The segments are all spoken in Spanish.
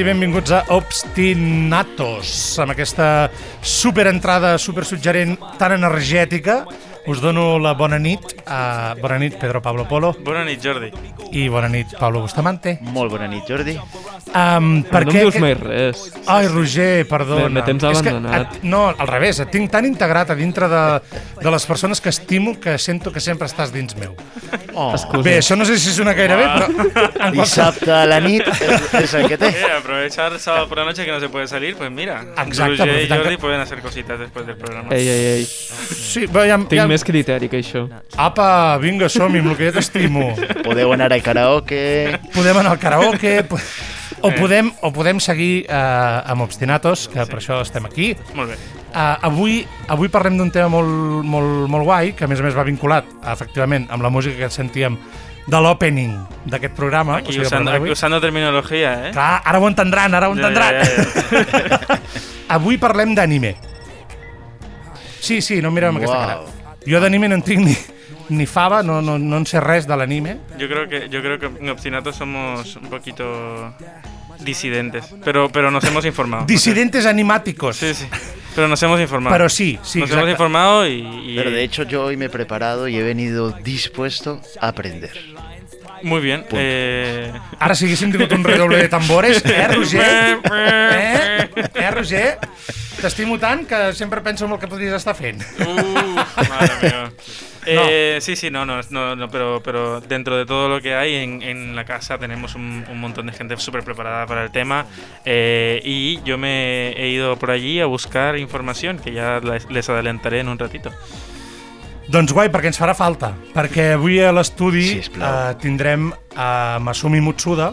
i benvinguts a Obstinatos, amb aquesta superentrada, supersuggerent, tan energètica. Us dono la bona nit. A... Bona nit, Pedro Pablo Polo. Bona nit, Jordi. I bona nit, Pablo Bustamante. Molt bona nit, Jordi. Um, per no què... em dius mai res. Ai, Roger, perdona. Me- me tens abandonat. et, no, al revés, et tinc tan integrat a dintre de, de les persones que estimo que sento que sempre estàs dins meu. Oh, Excusa. Bé, això no sé si sona gaire bé, però... Dissabte a la nit és, el que té. Eh, aprovechar sábado por la noche que no se puede salir, pues mira. Exacto, Roger y aprofitant Jordi que- pueden hacer cositas después del programa. Ei, ei, ei. Sí, però ja, Tinc ja... més criteri que això. Apa, vinga, som-hi, amb el que ja t'estimo. Podeu anar al karaoke... podem anar al karaoke, po- o podem, o podem seguir uh, amb Obstinatos, que per això estem aquí. Molt bé. Uh, avui, avui parlem d'un tema molt, molt, molt guai, que a més a més va vinculat, efectivament, amb la música que sentíem de l'opening d'aquest programa. Aquí o sigui, programa aquí usando terminología, ¿eh? Clar, ara ho entendran, ara ho Ja, entendran. ja, ja, Avui parlem d'anime. Sí, sí, no em mireu amb aquesta cara. Jo d'anime no en tinc ni, ni fava, no, no, no en sé res de l'anime. Yo creo que yo creo que en Obstinato somos un poquito disidentes, pero pero nos hemos informado. Disidentes animáticos. Sí, sí. Pero nos hemos informado. Pero sí, sí, Nos hemos informado y, y- Pero de hecho yo hoy me he preparado y he venido dispuesto a aprender. muy bien. Eh, Ara si haguéssim tingut un redoble de tambores, eh, Roger? Eh? Eh, Roger? T'estimo tant que sempre penso en el que podries estar fent. Uh, madre mía. Eh, Sí, sí, no, no, no, no, pero, pero dentro de todo lo que hay en, en la casa tenemos un, un montón de gente súper preparada para el tema eh, y yo me he ido por allí a buscar información que ya les, les adelantaré en un ratito. Doncs guai, perquè ens farà falta. Perquè avui a l'estudi eh, tindrem a Masumi Mutsuda,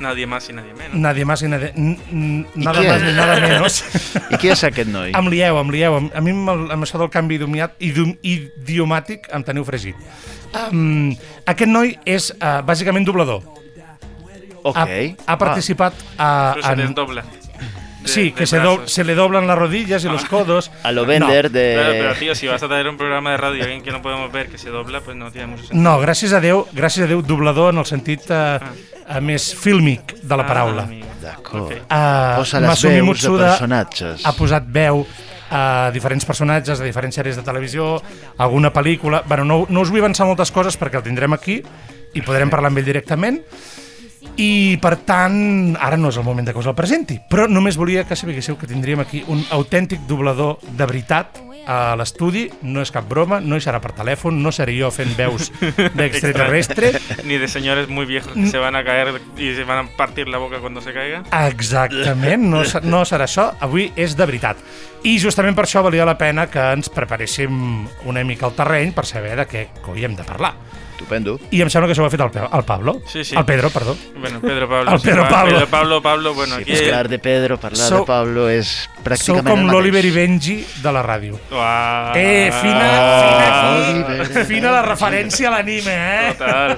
Nadie más y nadie menos. nadie más i nadie, n- n- nada más ni nada menos. I qui és aquest noi? em lieu, em lieu. A mi amb, el, amb això del canvi idiomiat, idiom, idiomàtic em teniu fregit. Um, aquest noi és uh, bàsicament doblador. Ok. Ha, ha participat a, Pero se en, desdobla. De- Sí, de que se, do- se le doblan las rodillas y los codos. A lo vender de... Claro, pero tío, si vas a traer un programa de radio y alguien que no podemos ver que se dobla, pues no tiene mucho sentido. No, gràcies a Déu, gràcies a Déu, doblador en el sentit eh, eh, més fílmic de la paraula. Ah. D'acord. Ok. Uh, Posa les Masumi veus de personatges. ha posat veu a diferents personatges de diferents sèries de televisió, alguna pel·lícula... Bueno, no, no us vull avançar moltes coses perquè el tindrem aquí i podrem parlar amb ell directament i per tant, ara no és el moment de que us el presenti, però només volia que sapiguéssiu que tindríem aquí un autèntic doblador de veritat a l'estudi, no és cap broma, no hi serà per telèfon, no seré jo fent veus d'extraterrestre, Ni de señores muy viejos que se van a caer y se van a partir la boca cuando se caiga. Exactament, no, no serà això, avui és de veritat. I justament per això valia la pena que ens preparéssim una mica el terreny per saber de què coi hem de parlar. Estupendo. I em sembla que això ho ha fet el, Pe- el Pablo. Sí, sí. El Pedro, perdó. Bueno, Pedro Pablo. El Pedro Pablo. Pedro Pablo, Pablo, bueno, Sí, aquí... parlar de Pedro, parlar Sou- de Pablo és Sou pràcticament com el l'Oliver i. Benji de la ràdio. Uah. Eh, fina, fina aquí. Oliver. Fina la referència a l'anime, eh? Total.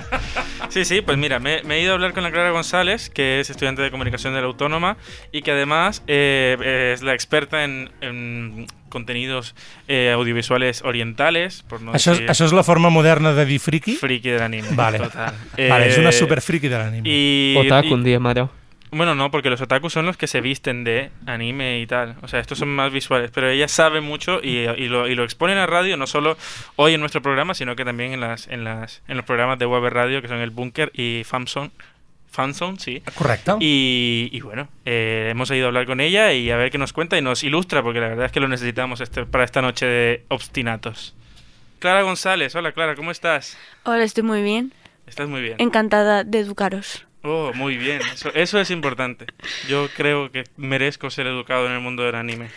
Sí, sí, pues mira, me, me he ido a hablar con la Clara González, que es estudiante de comunicación de la Autónoma y que además eh, es la experta en, en contenidos eh, audiovisuales orientales, por no Això, és, decir això és la forma moderna de dir friki? friki del anime. Vale. Total. Vale, és una Eh, super friki de l'anime. Y, Otaku, y- un diem ara. Bueno, no, porque los otakus son los que se visten de anime y tal. O sea, estos son más visuales. Pero ella sabe mucho y, y lo, y lo expone en la radio, no solo hoy en nuestro programa, sino que también en, las, en, las, en los programas de web radio, que son El Búnker y Famson. Fanzone, sí. Correcte. Y, y bueno, eh, hemos ido a hablar con ella y a ver qué nos cuenta y nos ilustra, porque la verdad es que lo necesitamos este, para esta noche de obstinatos. Clara González, hola Clara, ¿cómo estás? Hola, estoy muy bien. Estás muy bien. Encantada de educaros. Oh, muy bien. Eso, eso es importante. Yo creo que merezco ser educado en el mundo del anime.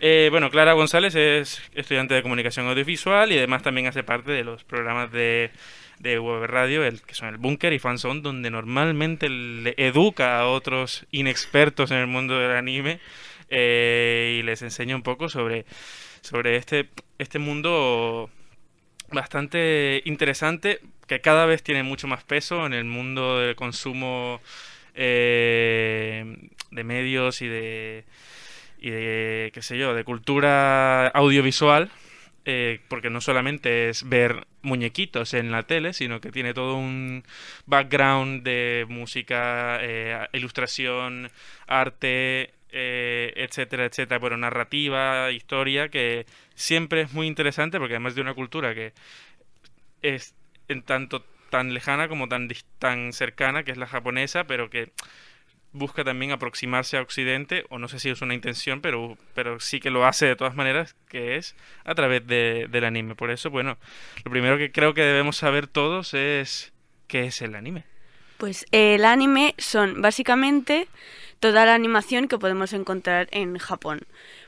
Eh, bueno, Clara González es estudiante de comunicación audiovisual y además también hace parte de los programas de, de web radio, el, que son el Búnker y Fanzone, donde normalmente le educa a otros inexpertos en el mundo del anime eh, y les enseña un poco sobre, sobre este, este mundo bastante interesante que cada vez tiene mucho más peso en el mundo del consumo eh, de medios y y de, qué sé yo, de cultura audiovisual, eh, porque no solamente es ver muñequitos en la tele, sino que tiene todo un background de música, eh, ilustración, arte, eh, etcétera, etcétera, bueno, narrativa, historia, que siempre es muy interesante porque además de una cultura que es en tanto tan lejana como tan, tan cercana, que es la japonesa, pero que busca también aproximarse a Occidente, o no sé si es una intención, pero, pero sí que lo hace de todas maneras, que es a través de- del anime. Por eso, bueno, lo primero que creo que debemos saber todos es qué es el anime. Pues el anime son básicamente toda la animación que podemos encontrar en Japón.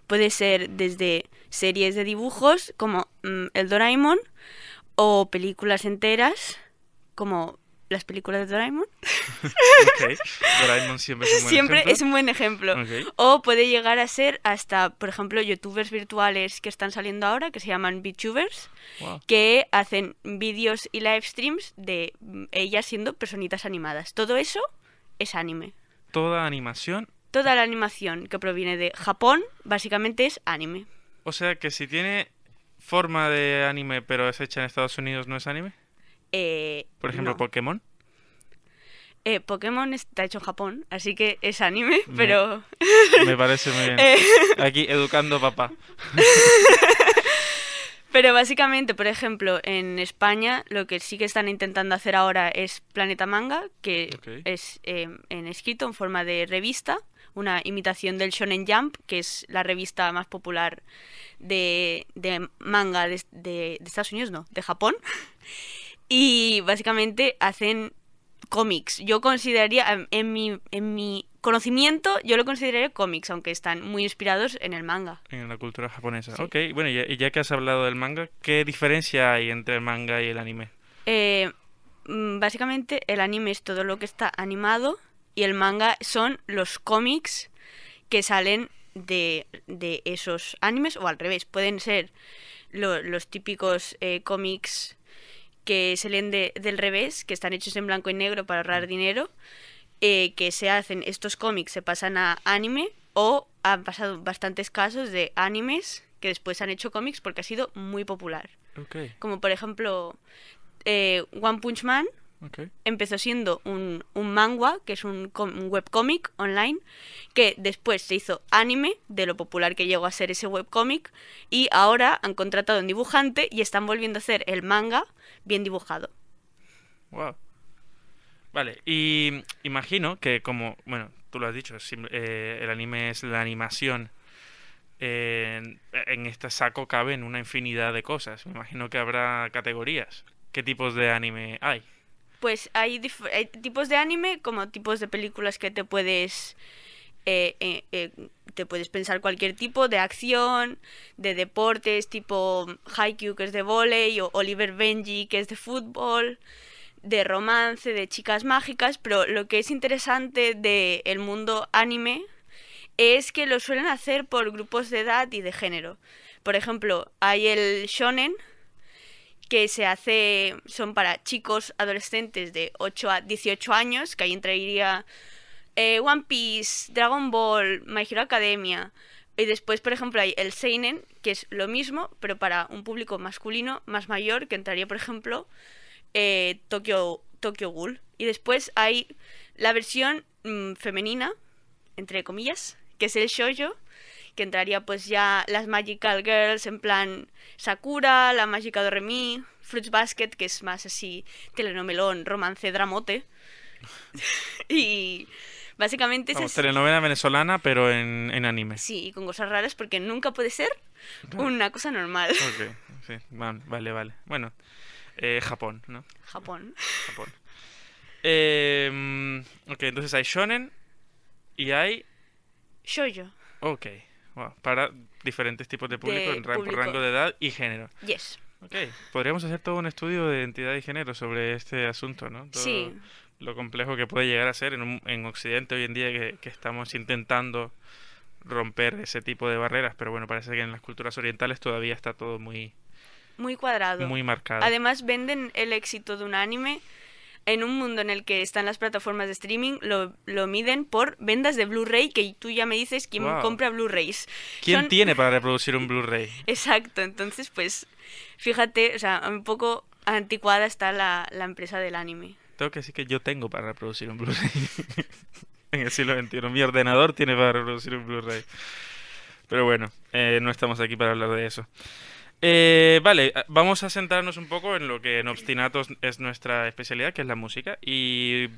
Puede ser desde series de dibujos como mm, el Doraemon o películas enteras como las películas de Doraemon. Ok, Doraemon siempre es un buen Siempre ejemplo. es un buen ejemplo. O puede llegar a ser hasta, por ejemplo, youtubers virtuales que están saliendo ahora, que se llaman VTubers, Wow. que hacen vídeos y live streams de mm, ellas siendo personitas animadas. Todo eso es anime. Toda animación, Toda la animación que proviene de Japón básicamente es anime. o sea que si tiene forma de anime pero es hecha en Estados Unidos, ¿no es anime? Eh, Por ejemplo, no. Pokémon. Eh, Pokémon está hecho en Japón, así que es anime, Me- pero... Me parece muy bien. Eh. Aquí educando papá. Pero básicamente, por ejemplo, en España lo que sí que están intentando hacer ahora es Planeta Manga, que es eh, en escrito en forma de revista, una imitación del Shonen Jump, que es la revista más popular de, de manga de, de- de Estados Unidos, no, de Japón. Y básicamente hacen cómics. Yo consideraría, en- mi, en mi conocimiento, yo lo consideraría cómics, aunque están muy inspirados en el manga. En la cultura japonesa. Sí. Ok, bueno, y ya, que has hablado del manga, ¿qué diferencia hay entre el manga y el anime? Eh, mm, básicamente el anime es todo lo que está animado y el manga son los cómics que salen de, de esos animes o al revés. Pueden ser lo- los típicos eh, cómics que se leen de- del revés, que están hechos en blanco y negro para ahorrar dinero, eh, que se hacen, estos cómics se pasan a anime o han pasado bastantes casos de animes que después han hecho cómics porque ha sido muy popular. Como por ejemplo eh, One Punch Man empezó siendo un, un manga, que es un, un webcómic online, que después se hizo anime de lo popular que llegó a ser ese webcómic y ahora han contratado a un dibujante y están volviendo a hacer el manga bien dibujado. Wow. Vale, y imagino que como, bueno, tú lo has dicho, eh, el anime es la animación. En, en este saco caben una infinidad de cosas. Me imagino que habrá categorías. ¿Qué tipos de anime hay? Pues hay, hay tipos de anime como tipos de películas que te puedes eh, eh, eh, te puedes pensar cualquier tipo de acción, de deportes tipo Haikyuu que es de volei o Oliver Benji que es de fútbol, de romance, de chicas mágicas, pero lo que es interesante del mundo anime es que lo suelen hacer por grupos de edad y de género. Por ejemplo, hay el shonen, que se hace, son para chicos adolescentes de 8 a 18 años, que ahí entraría eh, One Piece, Dragon Ball, My Hero Academia. Y después, por ejemplo, hay el Seinen, que es lo mismo, pero para un público masculino más mayor, que entraría, por ejemplo, eh, Tokyo, Tokyo Ghoul. Y después hay la versión mm, femenina, entre comillas, que es el shoujo, que entraría pues ya las Magical Girls en plan Sakura, la Magica Doremi, Fruits Basket, que es más así telenomelón, romance, dramote. y básicamente Vamos, telenovela venezolana, pero en, en anime. Sí, y con cosas raras porque nunca puede ser una cosa normal. Ok, sí, vale, vale. Bueno, eh, Japón, ¿no? Japón. Japón. Eh, mm, ok, entonces hay shonen y hay... Shoujo. Ok, wow, para diferentes tipos de público, De en ran- por público. rango de edad y género. Yes. Ok, podríamos hacer todo un estudio de identidad y género sobre este asunto, ¿no? Todo Sí. Lo complejo que puede llegar a ser en, un- en Occidente hoy en día que, que estamos intentando romper ese tipo de barreras, pero bueno, parece que en las culturas orientales todavía está todo muy, Muy cuadrado. muy marcado. Además venden el éxito de un anime en un mundo en el que están las plataformas de streaming, lo, lo miden por vendas de Blu-ray, que tú ya me dices quién compra Blu-rays. ¿Quién Son- tiene para reproducir un Blu-ray? Exacto, entonces pues fíjate, o sea, un poco anticuada está la, la empresa del anime. Tengo que decir que yo tengo para reproducir un Blu-ray. en el siglo XXI. Mi ordenador tiene para reproducir un Blu-ray. Pero bueno, eh, no estamos aquí para hablar de eso. Eh, vale, vamos a centrarnos un poco en lo que en Obstinatos es nuestra especialidad, que es la música. Y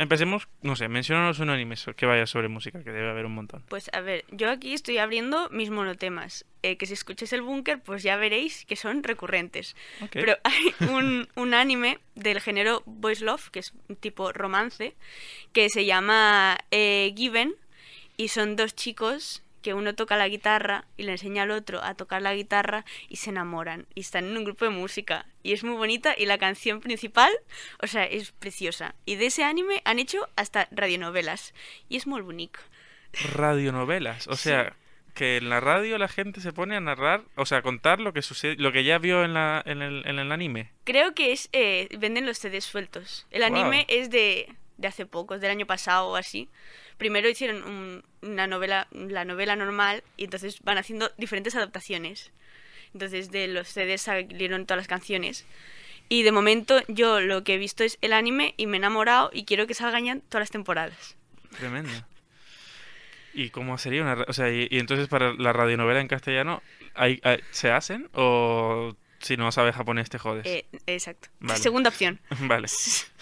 empecemos, no sé, mencionanos un anime que vaya sobre música, que debe haber un montón. Pues a ver, yo aquí estoy abriendo mis monotemas, eh, que si escucháis el búnker, pues ya veréis que son recurrentes. Pero hay un, un anime del género Boys Love, que es un tipo romance, que se llama eh, Given, y son dos chicos que uno toca la guitarra y le enseña al otro a tocar la guitarra y se enamoran y están en un grupo de música y es muy bonita y la canción principal, o sea, es preciosa. Y de ese anime han hecho hasta radionovelas y es muy bonito. radionovelas. O sea, que en la radio la gente se pone a narrar, o sea, a contar lo que sucede, lo que ya vio en, la, en, el, en el anime. Creo que es eh, venden los CDs sueltos. El anime es de, de hace poco, es del año pasado o así. Primero hicieron un- una novela, la novela normal, y entonces van haciendo diferentes adaptaciones. Entonces de los CDs salieron todas las canciones. Y de momento yo lo que he visto es el anime y me he enamorado y quiero que salgan ya todas las temporadas. Tremendo. ¿Y cómo sería una... O sea, y, y entonces para la radionovela en castellano, ¿hay, hay- ¿se hacen? ¿O si no sabes japonés te jodes? Eh, exacto. Vale. Segunda opción. Vale.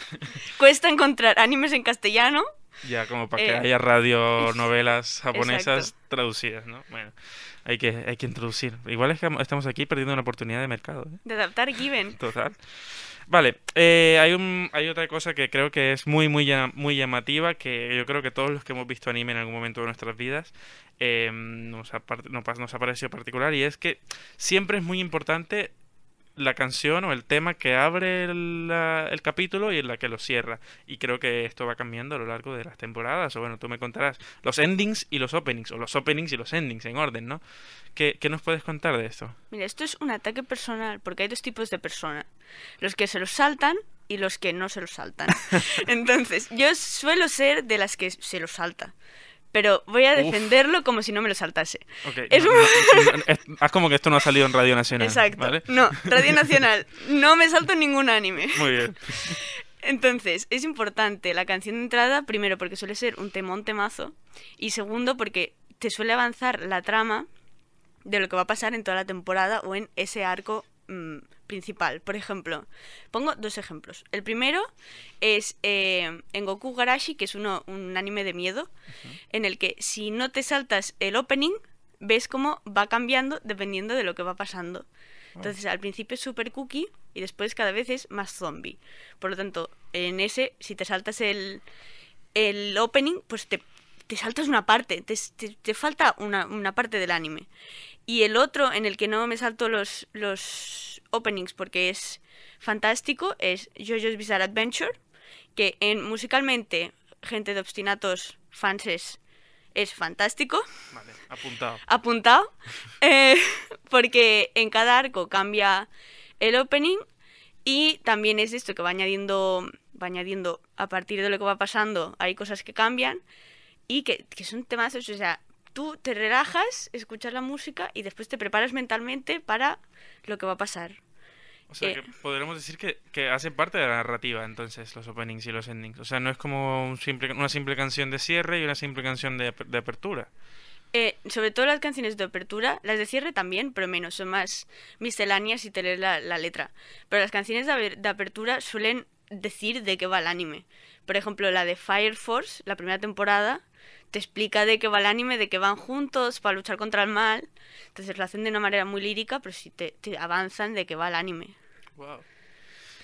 Cuesta encontrar animes en castellano. Ya, como para que Eh, haya radionovelas japonesas exacto. traducidas, ¿no? Bueno, hay que, hay que introducir. Igual es que estamos aquí perdiendo una oportunidad de mercado, ¿eh? De adaptar Given. Total. Vale, eh, hay, un, hay otra cosa que creo que es muy, muy, muy llamativa, que yo creo que todos los que hemos visto anime en algún momento de nuestras vidas eh, nos, nos ha parecido particular, y es que siempre es muy importante la canción o el tema que abre el, la- el capítulo y en la que lo cierra. Y creo que esto va cambiando a lo largo de las temporadas, o bueno, tú me contarás los endings y los openings, o los openings y los endings en orden, ¿no? ¿Qué, qué nos puedes contar de esto? Mira, esto es un ataque personal, porque hay dos tipos de persona. Los que se los saltan y los que no se los saltan. Entonces, yo suelo ser de las que se los salta. Pero voy a Uf. defenderlo como si no me lo saltase. Ok, Es no- un- no- no- es- haz como que esto no ha salido en Radio Nacional. Exacto. ¿vale? No, Radio Nacional, no me salto ningún anime. Muy bien. Entonces, es importante la canción de entrada, primero porque suele ser un temón temazo, y segundo porque te suele avanzar la trama de lo que va a pasar en toda la temporada o en ese arco mm, principal. Por ejemplo, pongo dos ejemplos. El primero es eh, en Goku Garashi, que es uno, un anime de miedo, en el que si no te saltas el opening, ves cómo va cambiando dependiendo de lo que va pasando. Entonces, al principio es super cookie y después cada vez es más zombie. Por lo tanto, en ese, si te saltas el, el opening, pues te, te saltas una parte, te, te- te falta una, una parte del anime. Y el otro, en el que no me salto los, los openings porque es fantástico, es JoJo's Bizarre Adventure, que en musicalmente, gente de obstinatos fanses, es fantástico Vale, apuntado. apuntado, eh, porque en cada arco cambia el opening y también es esto que va añadiendo, va añadiendo a partir de lo que va pasando, hay cosas que cambian y que, que son temazos, o sea, tú te relajas, escuchas la música y después te preparas mentalmente para lo que va a pasar. O sea, Eh. que podremos decir que, que hacen parte de la narrativa, entonces, los openings y los endings. O sea, no es como un simple, una simple canción de cierre y una simple canción de, de apertura. Eh, sobre todo las canciones de apertura, las de cierre también, pero menos, son más misceláneas si te lees la, la letra. Pero las canciones de, de apertura suelen decir de qué va el anime. Por ejemplo, la de Fire Force, la primera temporada, te explica de qué va el anime, de que van juntos para luchar contra el mal. Entonces lo hacen de una manera muy lírica, pero sí te, avanzan de qué va el anime. Wow.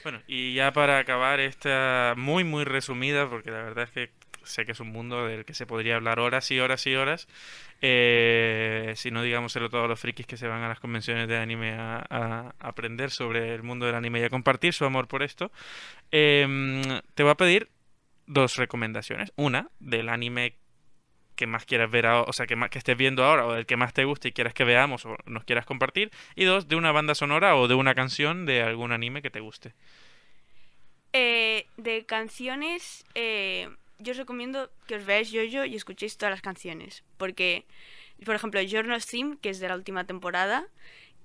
Bueno, y ya para acabar esta muy, muy resumida, porque la verdad es que sé que es un mundo del que se podría hablar horas y horas y horas, eh, si no digámoselo todos los frikis que se van a las convenciones de anime a, a aprender sobre el mundo del anime y a compartir su amor por esto, em, te voy a pedir dos recomendaciones. Una, del anime que más quieras ver, o sea, que, más, que estés viendo ahora, o del que más te guste y quieras que veamos o nos quieras compartir. Y dos, de una banda sonora o de una canción de algún anime que te guste. eh, de canciones, eh, yo os recomiendo que os veáis yo y escuchéis todas las canciones. Porque, por ejemplo, Journal's Theme, que es de la última temporada,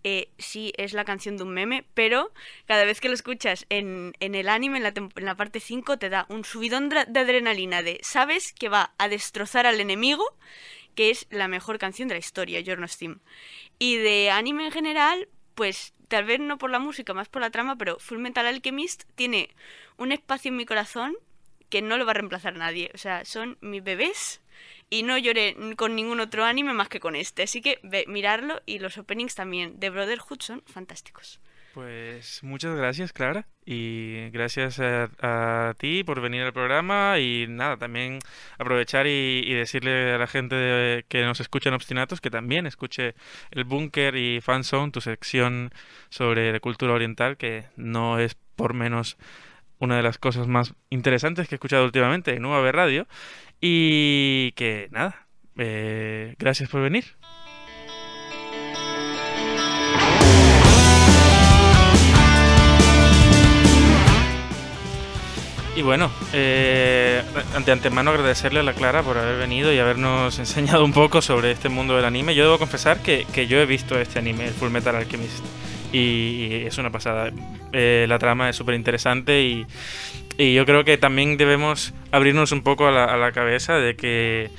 eh, sí es la canción de un meme, pero cada vez que lo escuchas en, en el anime, en la, parte 5, te da un subidón de adrenalina de sabes que va a destrozar al enemigo, que es la mejor canción de la historia, Journal's Theme. Y de anime en general, pues tal vez no por la música, más por la trama, pero Full Metal Alchemist tiene un espacio en mi corazón que no lo va a reemplazar nadie. O sea, son mis bebés y no lloré con ningún otro anime más que con este. Así que ve, mirarlo y los openings también de Brotherhood son fantásticos. Pues muchas gracias, Clara. Y gracias a, a ti por venir al programa. Y nada, también aprovechar y, decirle a la gente de- que nos escucha en Obstinatos que también escuche el Búnker y Fanzone, tu sección sobre la cultura oriental, que no es por menos una de las cosas más interesantes que he escuchado últimamente en UAB Radio. Y que nada, eh, gracias por venir. Y bueno, eh, ante antemano agradecerle a la Clara por haber venido y habernos enseñado un poco sobre este mundo del anime. Yo debo confesar que, que yo he visto este anime, el Full Metal Alchemist, y es una pasada. Eh, la trama es súper interesante y, y yo creo que también debemos abrirnos un poco a la, a la cabeza de que,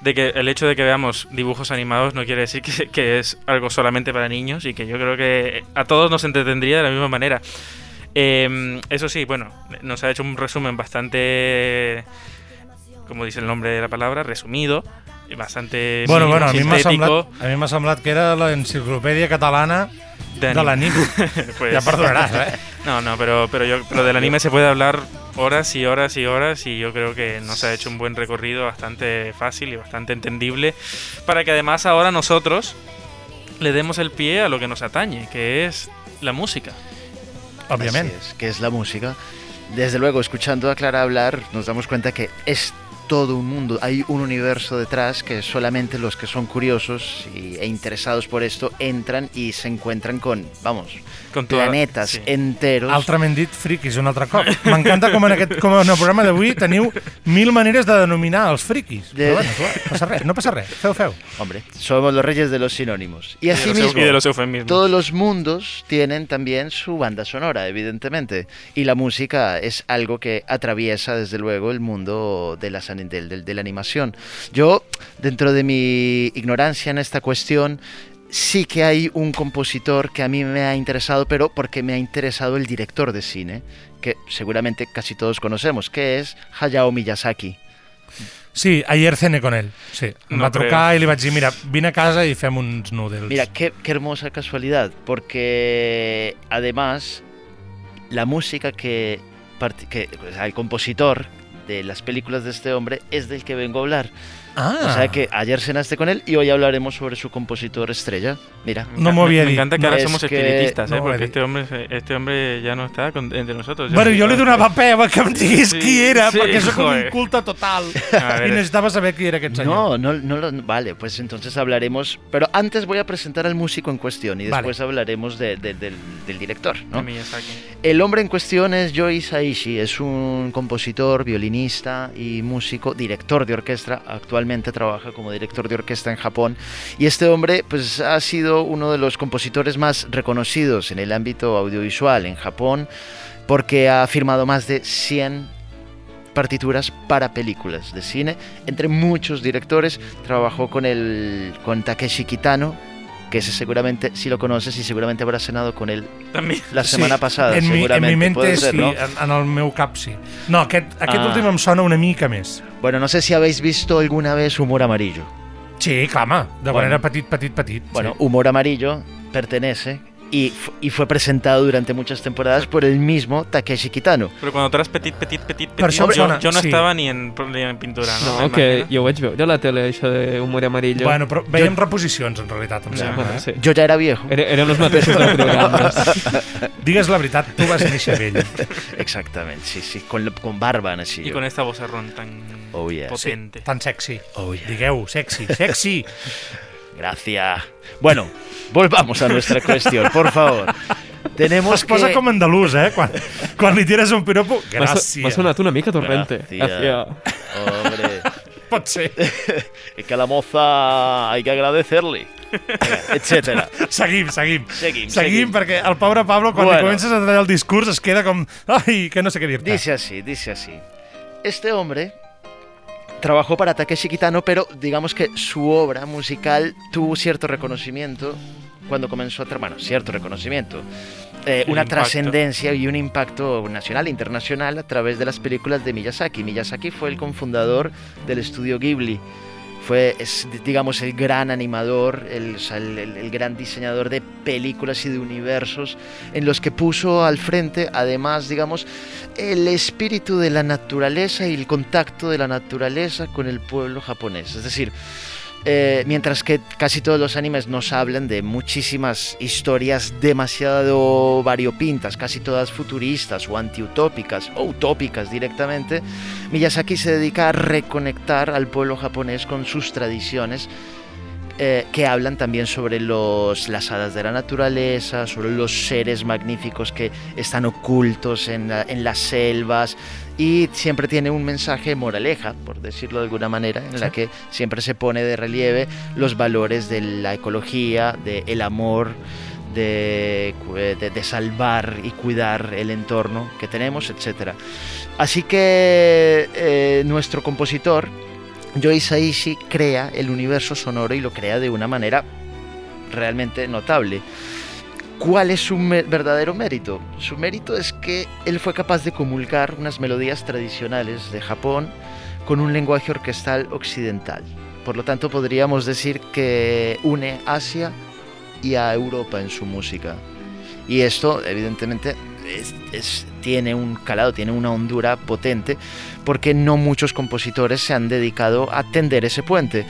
de que el hecho de que veamos dibujos animados no quiere decir que, que es algo solamente para niños y que yo creo que a todos nos entretendría de la misma manera. Eh, eso sí, bueno, nos ha hecho un resumen bastante, como dice el nombre de la palabra, resumido, bastante Bueno, bueno, a mi m'ha semblat, a mi m'ha semblat que era l'enciclopèdia catalana de de l'anime. Pues- Ja perdonaràs, eh? No, no, pero, pero, yo, pero del anime se puede hablar horas y horas y horas y yo creo que nos ha hecho un buen recorrido bastante fácil y bastante entendible para que además ahora nosotros le demos el pie a lo que nos atañe, que es la música. Òbviament. Así es, que es la música. Desde luego, escuchando a Clara hablar, nos damos cuenta que es todo un mundo, hay un universo detrás que solamente los que son curiosos y, e interesados por esto entran y se encuentran con, vamos, Con toda- planetas sí. enteros. Altrament dit, friquis un altre cop. M'encanta com en, aquest, com en el programa d'avui teniu mil maneres de denominar els friquis. De- Però bueno, clar, passa res, no passa res. Feu, feu. Hombre, somos los reyes de los sinónimos. Y así mismo, y de los eufemismos. todos los mundos tienen también su banda sonora, evidentemente. Y la música es algo que atraviesa, desde luego, el mundo de la, san- del- del- de la animación. Yo, dentro de mi ignorancia en esta cuestión, sí que hay un compositor que a mí me ha interesado, pero porque me ha interesado el director de cine, que seguramente casi todos conocemos, que es Hayao Miyazaki. Sí, ayer cené con ell. Sí, em No va trucar i li vaig dir, mira, vine a casa i fem uns noodles. Mira, qué, qué hermosa casualidad, porque además la música que, que o sea, el compositor de las películas de este hombre es del que vengo a hablar. Ah, O sea que ayer cenaste con él y hoy hablaremos sobre su compositor estrella. Mira, Me No me, me dit. encanta que No, ahora es somos que- espiritistas, no ¿eh? he porque este hombre, este hombre ya no está con- entre nosotros. Bueno, no li está. donava peva que em digués Sí, qui era, sí, perquè sóc un joder. inculte total. A ver, I necessitava saber qui era aquest no, no, no, lo- vale, pues entonces hablaremos, pero antes voy a presentar al músico en cuestión y Vale. después hablaremos de- de- del, del director, ¿no? El hombre en cuestión es Joe Hisaishi, es un compositor, violinista y músico, director de orquesta, actualmente trabaja como director de orquesta en Japón. Y este hombre pues ha sido uno de los compositores más reconocidos en el ámbito audiovisual en Japón porque ha firmado más de 100 partituras para películas de cine, entre muchos directores, trabajó con el con Takeshi Kitano, que ese seguramente si lo conoces y seguramente habrás cenado con él También. la semana pasada, en mi, en mi mente ser, sí, ¿no? en, en el meu cap sí. No, aquest, aquest Ah. últim em sona una mica més. Bueno, no sé si habéis visto alguna vez Humor Amarillo. Sí, clar, home, de Bueno. era petit, petit, petit. Bueno, sí. Humor Amarillo pertenece y, y fue presentado durante muchas temporadas por el mismo Takeshi Kitano. Pero cuando traes petit, petit, petit, petit, em yo, yo no sí. estaba ni en, ni en pintura, ¿no? No, que jo ho vaig veure a la tele, això d'humor amarillo. Bueno, però veiem reposicions, en realitat, em Ja, sembla. bueno, eh? sí. Yo ya era viejo. Era, eren els mateixos de programes. Digues la veritat, tu vas néixer vell. Exactamente, sí, sí, con, con barba así. Y con este vozarrón tan Oh, yeah. potente. Tan sexy. Oh, yeah. Digueu, sexy, sexy. Gracias. Bueno, volvamos a nuestra cuestión, por favor. tenemos Es posa que... com andalús, eh? Quan, quan li tires un piropo, gràcies. M'ha sonat una mica torrente. Hacia... Hombre, Pot ser. es que a la moza hay que agradecerle. Etcétera. Seguim, seguim. Seguim, Seguim, seguim. perquè el pobre Pablo, quan Bueno. li comences a tallar el discurs, es queda com... Ai, que no sé què dir-te. Dice así, dice así. Este hombre trabajó para Takeshi Kitano, pero digamos que su obra musical tuvo cierto reconocimiento cuando comenzó a trabajar, bueno, cierto reconocimiento, eh, una trascendencia y un impacto nacional e internacional a través de las películas de Miyazaki. Miyazaki fue el cofundador del estudio Ghibli. Fue, es, digamos, el gran animador, el, el gran diseñador de películas y de universos en los que puso al frente, además, digamos, el espíritu de la naturaleza y el contacto de la naturaleza con el pueblo japonés. Es decir, eh, mientras que casi todos los animes nos hablan de muchísimas historias demasiado variopintas, casi todas futuristas o antiutópicas o utópicas directamente, Miyazaki se dedica a reconectar al pueblo japonés con sus tradiciones eh, que hablan también sobre los, las hadas de la naturaleza, sobre los seres magníficos que están ocultos en, la- en las selvas y siempre tiene un mensaje moraleja, por decirlo de alguna manera, en la que siempre se pone de relieve los valores de la ecología, del amor, de, cu- de- de salvar y cuidar el entorno que tenemos, etc. Así que eh, nuestro compositor, Joe Hisaishi crea el universo sonoro y lo crea de una manera realmente notable. ¿Cuál es su verdadero mérito? Su mérito es que él fue capaz de comulgar unas melodías tradicionales de Japón con un lenguaje orquestal occidental. Por lo tanto, podríamos decir que une Asia y a Europa en su música. Y esto, evidentemente, es- tiene un calado, tiene una hondura potente, porque no muchos compositores se han dedicado a tender ese puente.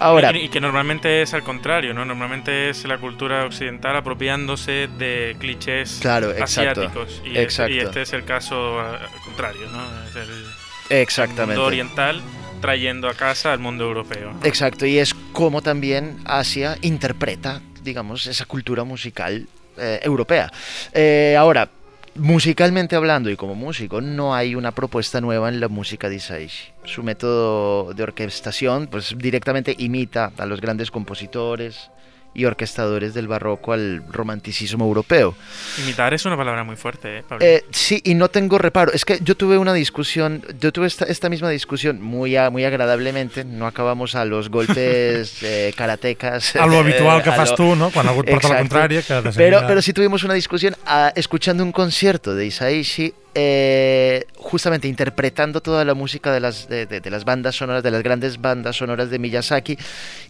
Ahora, Y, que normalmente es al contrario, ¿no? Normalmente es la cultura occidental apropiándose de clichés Claro, exacto, asiáticos. Y, exacto. y este es el caso al contrario, ¿no? Es el mundo exactamente. oriental trayendo a casa al mundo europeo. Exacto, y es como también Asia interpreta, digamos, esa cultura musical eh, europea. Eh, ahora, musicalmente hablando y como músico, no hay una propuesta nueva en la música de Isaichi. Su método de orquestación, pues directamente imita a los grandes compositores y orquestadores del barroco al romanticismo europeo. Imitar es una palabra muy fuerte, ¿eh, Pablo? Eh, sí, y no tengo reparo. Es que yo tuve una discusión, yo tuve esta, esta misma discusión muy, a- muy agradablemente. No acabamos a los golpes eh, karatecas. A lo habitual que lo- tu, no? Et porta la Pero, pero sí tuvimos una discusión ah, escuchando un concierto de Isaichi, eh, justamente interpretando toda la música de las, de, de- de las bandas sonoras, de las grandes bandas sonoras de Miyazaki,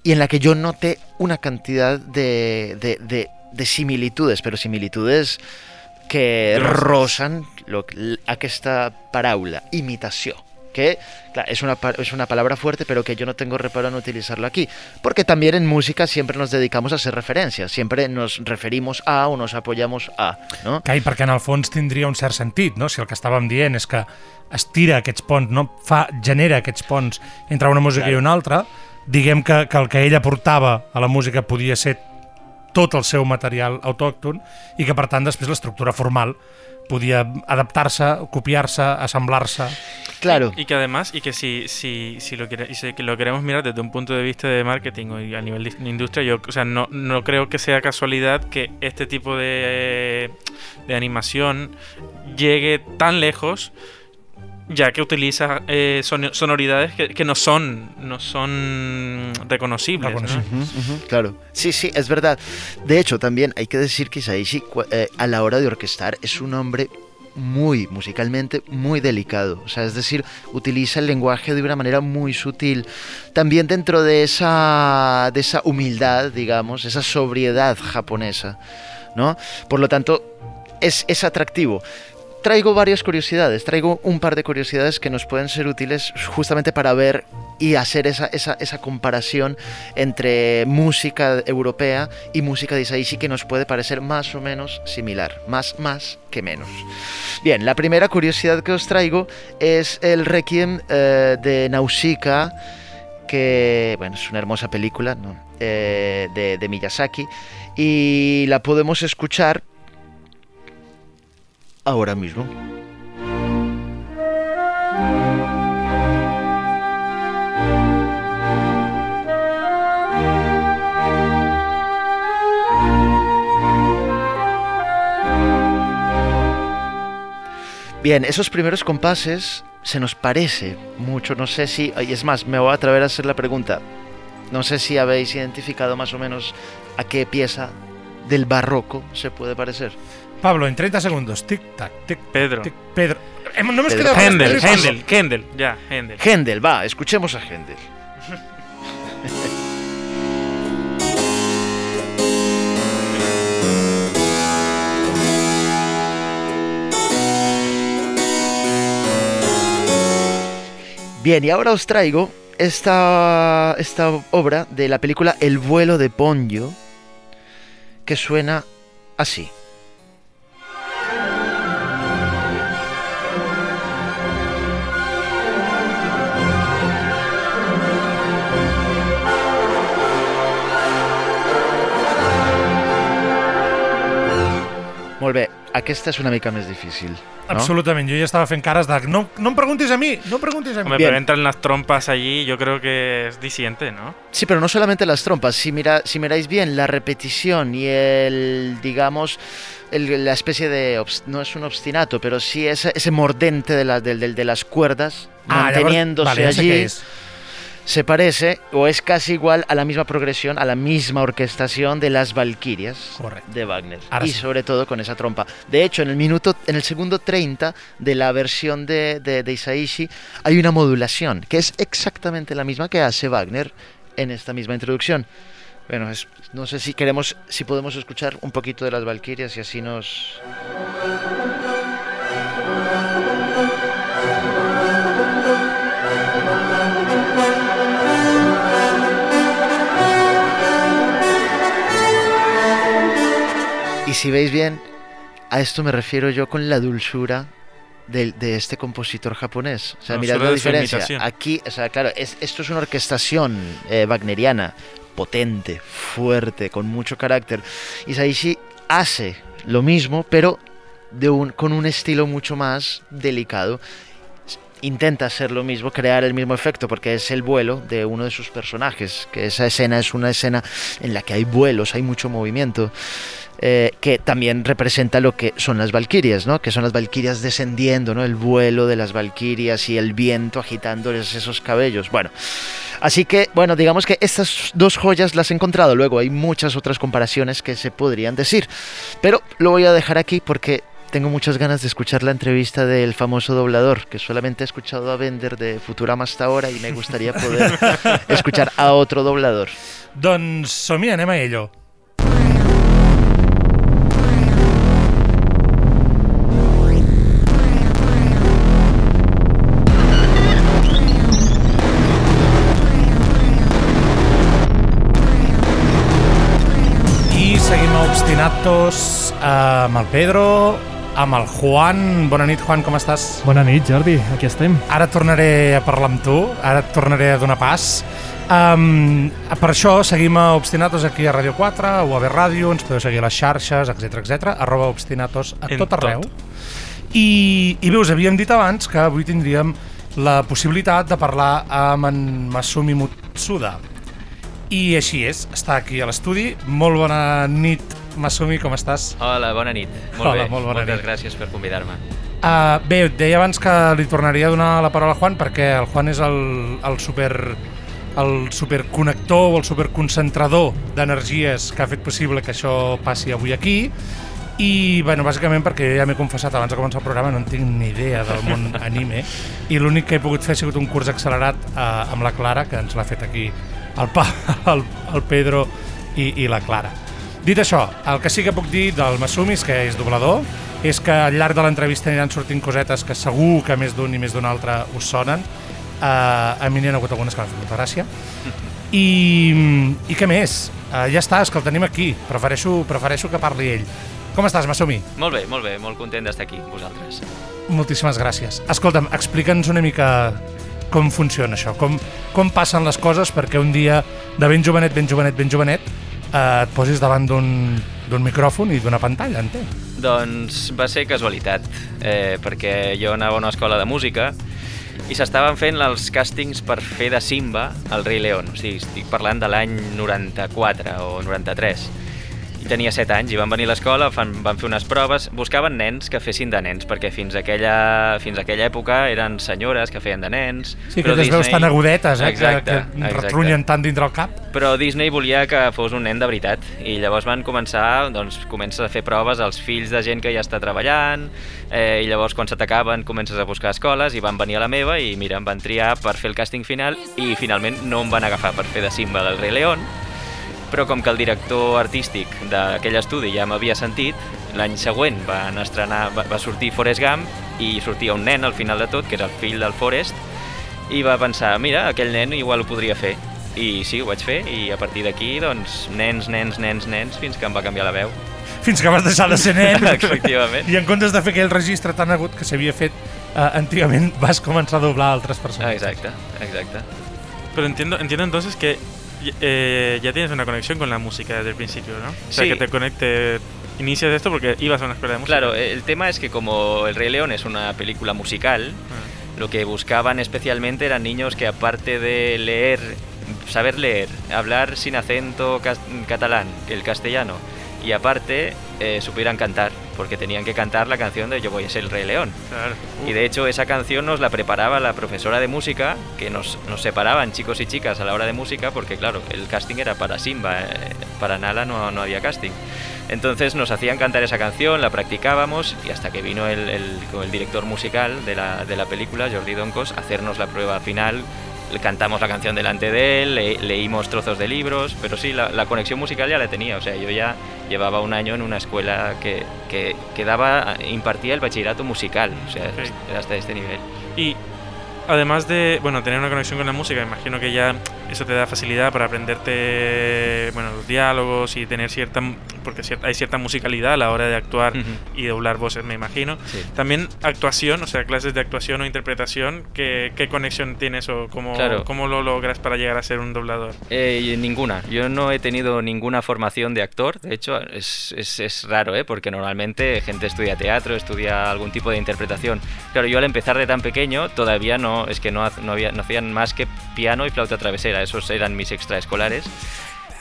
y en la que yo noté una cantidad de, de- de- de similitudes, pero similitudes que rozan lo, aquesta paraula, imitació que claro, es, una, es una palabra fuerte, pero que yo no tengo reparo en utilizarlo aquí. Porque también en música siempre nos dedicamos a hacer referencias, siempre nos referimos a o nos apoyamos a, ¿no? Cai, perquè en el fons tindria un cert sentit, no? Si el que estàvem dient és que estira aquests ponts, no? Fa, genera aquests ponts entre una música Claro. i una altra, diguem que, que el que ella portava a la música podia ser tot el seu material autòcton i que, per tant, després l'estructura formal podia adaptar-se, copiar-se, assemblar-se... Claro, Y que además, y que si, si, si, lo, quiere- si que lo queremos mirar desde un punto de vista de marketing o y a nivel de industria, yo o sea, no, no creo que sea casualidad que este tipo de, de animación llegue tan lejos, ya que utiliza eh, son- sonoridades que, que no son no son reconocibles. claro. Sí, sí, es verdad. De hecho, también hay que decir que Isaichi eh, a la hora de orquestar es un hombre muy musicalmente muy delicado, o sea, es decir, utiliza el lenguaje de una manera muy sutil, también dentro de esa de esa humildad, digamos, esa sobriedad japonesa, ¿no? Por lo tanto, es, es atractivo. Traigo varias curiosidades, traigo un par de curiosidades que nos pueden ser útiles justamente para ver y hacer esa, esa, esa comparación entre música europea y música de Isaichi que nos puede parecer más o menos similar, más, más que menos. Bien, la primera curiosidad que os traigo es el Requiem eh, de Nausicaa, que bueno, es una hermosa película ¿no? Eh, de Miyazaki, y la podemos escuchar ahora mismo. Bien, esos primeros compases se nos parece mucho, no sé si, y es más, me voy a atrever a hacer la pregunta, no sé si habéis identificado más o menos a qué pieza del barroco se puede parecer. Pablo, en 30 segundos. Tic-tac, tic Pedro. tic Pedro. Hem- no hemos Pedro. quedado con Händel. Händel, Händel, ya, Händel. Händel, va, escuchemos a Händel. Bien, y ahora os traigo esta, esta obra de la película El vuelo de Ponyo, que suena así. Molt bé, aquesta és una mica més difícil. No? Absolutament, jo ja estava fent cares de no, no em preguntis a mi, no em preguntis a mi. Hombre, Bien. pero entran las trompas allí, yo creo que es disiente, ¿no? Sí, pero no solamente las trompas. Si, mira, si miráis bien, la repetición y el, digamos, el- la especie de, no es un obstinato, pero sí ese, ese mordente de, la- del- del- de las cuerdas, Ah, llavors- manteniéndose vale, ja sé allí, és. Se parece o es casi igual a la misma progresión, a la misma orquestación de las Valquirias de Wagner. Ahora y sí. sobre todo con esa trompa. De hecho, en el minuto, en el segundo 30 de la versión de, de, de Isaichi hay una modulación que es exactamente la misma que hace Wagner en esta misma introducción. Bueno, es- no sé si queremos, si podemos escuchar un poquito de las Valquirias y así nos. Si veis bien, a esto me refiero yo con la dulzura del- de, este compositor japonés. O sea, mirad la de diferencia. Aquí, o sea, claro, es- esto es una orquestación eh, wagneriana, potente, fuerte, con mucho carácter. Isaichi hace lo mismo, pero de un, con un estilo mucho más delicado. Intenta hacer lo mismo, crear el mismo efecto, porque es el vuelo de uno de sus personajes, que esa escena es una escena en la que hay vuelos, hay mucho movimiento eh, que también representa lo que son las valquirias, ¿no? Que son las valquirias descendiendo, ¿no? El vuelo de las valquirias y el viento agitándoles esos cabellos. Bueno, así que, bueno, digamos que estas dos joyas las he encontrado. Luego hay muchas otras comparaciones que se podrían decir, pero lo voy a dejar aquí porque tengo muchas ganas de escuchar la entrevista del famoso doblador, que solamente he escuchado a Bender de Futurama hasta ahora y me gustaría poder escuchar a otro doblador. Doncs som-hi, anem a ello. Obstinatos amb el Pedro, amb el Juan. Bona nit, Juan, com estàs? Bona nit, Jordi, aquí estem. Ara tornaré a parlar amb tu, ara et tornaré a donar pas. Um, per això seguim a Obstinatos aquí a Ràdio 4, a UAB Ràdio, ens podeu seguir a les xarxes, etc etc. arroba Obstinatos a En tot arreu. tot. I, I bé, us havíem dit abans que avui tindríem la possibilitat de parlar amb en Masumi Mutsuda. I així és, està aquí a l'estudi. Molt bona nit, Masumi, com estàs? Hola, bona nit. Molt Hola, bé, molt bona moltes nit. gràcies per convidar-me. Uh, bé, et deia abans que li tornaria a donar la paraula al Juan perquè el Juan és el, el super el superconnector o el superconcentrador d'energies que ha fet possible que això passi avui aquí i, bueno, bàsicament perquè jo ja m'he confessat abans de començar el programa no en tinc ni idea del món anime i l'únic que he pogut fer ha sigut un curs accelerat eh, amb la Clara, que ens l'ha fet aquí el, pa, el, el Pedro i, i la Clara. Dit això, el que sí que puc dir del Masumi és que és doblador, és que al llarg de l'entrevista aniran sortint cosetes que segur que més d'un i més d'un altre us sonen. Uh, a mi n'hi ha hagut algunes que m'han fet molta gràcia. I, I què més? Uh, ja està, és que el tenim aquí. Prefereixo, prefereixo que parli ell. Com estàs, Masumi? Molt bé, molt bé, molt content d'estar aquí vosaltres. Moltíssimes gràcies. Escolta'm, explica'ns una mica com funciona això, com, com passen les coses perquè un dia de ben jovenet, ben jovenet, ben jovenet, eh, et posis davant d'un micròfon i d'una pantalla, entenc. Doncs va ser casualitat, eh, perquè jo anava a una escola de música i s'estaven fent els càstings per fer de Simba al Rei León. O sigui, estic parlant de l'any 94 o 93. I tenia 7 anys i van venir a l'escola, fan- van fer unes proves, buscaven nens que fessin de nens, perquè fins aquella, fins aquella època eren senyores que feien de nens. Sí, que les veus Disney- tan agudetes, eh? Exacte, que, que exacte. retrunyen tant dintre el cap. Però Disney volia que fos un nen de veritat i llavors van començar, doncs comences a fer proves als fills de gent que ja està treballant eh, i llavors quan se t'acaben comences a buscar escoles i van venir a la meva i mira, em van triar per fer el càsting final i finalment no em van agafar per fer de Simba del Rei León però com que el director artístic d'aquell estudi ja m'havia sentit, l'any següent van estrenar, va, va sortir Forrest Gump i sortia un nen al final de tot, que era el fill del Forrest, i va pensar, mira, aquell nen igual ho podria fer. I sí, ho vaig fer, i a partir d'aquí, doncs, nens, nens, nens, nens, fins que em va canviar la veu. Fins que vas deixar de ser nen. Efectivament. I en comptes de fer aquell registre tan agut que s'havia fet eh, antigament, vas començar a doblar altres persones. Exacte, exacte. Pero entiendo, entiendo entonces que eh, ya tienes una conexión con la música desde el principio, ¿no? O sea, Sí. que te conecte, inicias esto porque ibas a una escuela de música. Claro, el tema es que como El Rey León es una película musical, Ah. Lo que buscaban especialmente eran niños que aparte de leer, saber leer, hablar sin acento catalán, el castellano, y aparte eh, supieran cantar, porque tenían que cantar la canción de Yo voy a ser el Rey León. Claro. Y de hecho esa canción nos la preparaba la profesora de música, que nos, nos separaban chicos y chicas a la hora de música, porque claro, el casting era para Simba, eh, para Nala no, no había casting. Entonces nos hacían cantar esa canción, la practicábamos y hasta que vino el, el- el director musical de la, de la película, Jordi Doncos, a hacernos la prueba final. Cantamos la canción delante de él, le- leímos trozos de libros, pero sí, la, la conexión musical ya la tenía. O sea, yo ya llevaba un año en una escuela que, que, que daba, impartía el bachillerato musical. O sea, Ok. era hasta este nivel. Y además de, bueno, tener una conexión con la música, imagino que ya eso te da facilidad para aprenderte, bueno, los diálogos y tener cierta, porque hay cierta musicalidad a la hora de actuar Ujú. y doblar voces, me imagino. Sí. También actuación, o sea, clases de actuación o interpretación, ¿qué, qué conexión tienes o cómo, Claro. cómo lo logras para llegar a ser un doblador? Eh, ninguna. Yo no he tenido ninguna formación de actor. De hecho, es, es- es raro, ¿eh? porque normalmente gente estudia teatro, estudia algún tipo de interpretación. Claro, yo al empezar de tan pequeño todavía no, es que no, no, había, no hacían más que piano y flauta travesera. Esos eran mis extraescolares.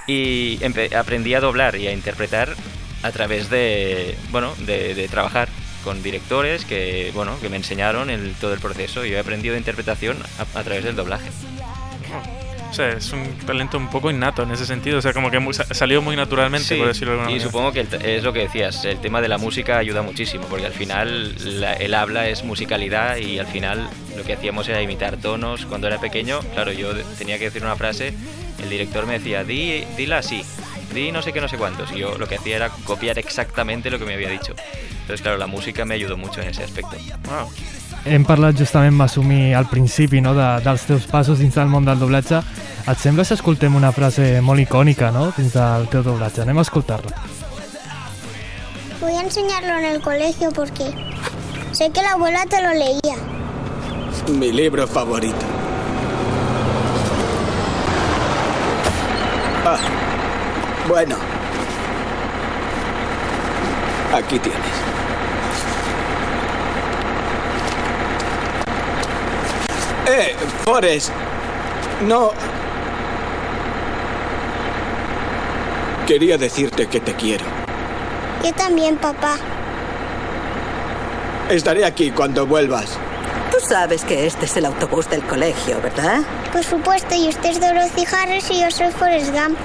Y aprendí a doblar y a interpretar a través de, bueno, de, de trabajar con directores que, bueno, que me enseñaron el, todo el proceso. Yo he aprendido interpretación a- a través del doblaje. O sea, es un talento un poco innato en ese sentido, o sea, como que muy- sa- salió muy naturalmente, Sí, por decirlo de alguna y manera. supongo que el es lo que decías, el tema de la música ayuda muchísimo, porque al final la- el habla es musicalidad y al final lo que hacíamos era imitar tonos. Cuando era pequeño, claro, yo tenía que decir una frase, el director me decía, di, dila así, di no sé qué, no sé cuántos, y yo lo que hacía era copiar exactamente lo que me había dicho. Entonces, claro, la música me ayudó mucho en ese aspecto. Wow. Hem parlat justament, Masumi, al principi no, de, dels teus passos dins del món del doblatge. Et sembla si escoltem una frase molt icònica no, dins del teu doblatge? Anem a escoltar-la. Voy a enseñarlo en el colegio porque sé que la abuela te lo leía. Mi libro favorito. Ah, bueno. Aquí tienes. Eh, Forrest. No. Quería decirte que te quiero. Yo también, papá. Estaré aquí cuando vuelvas. Tú sabes que este es el autobús del colegio, ¿verdad? Por supuesto, y usted es Dorothy Harris y yo soy Forrest Gump.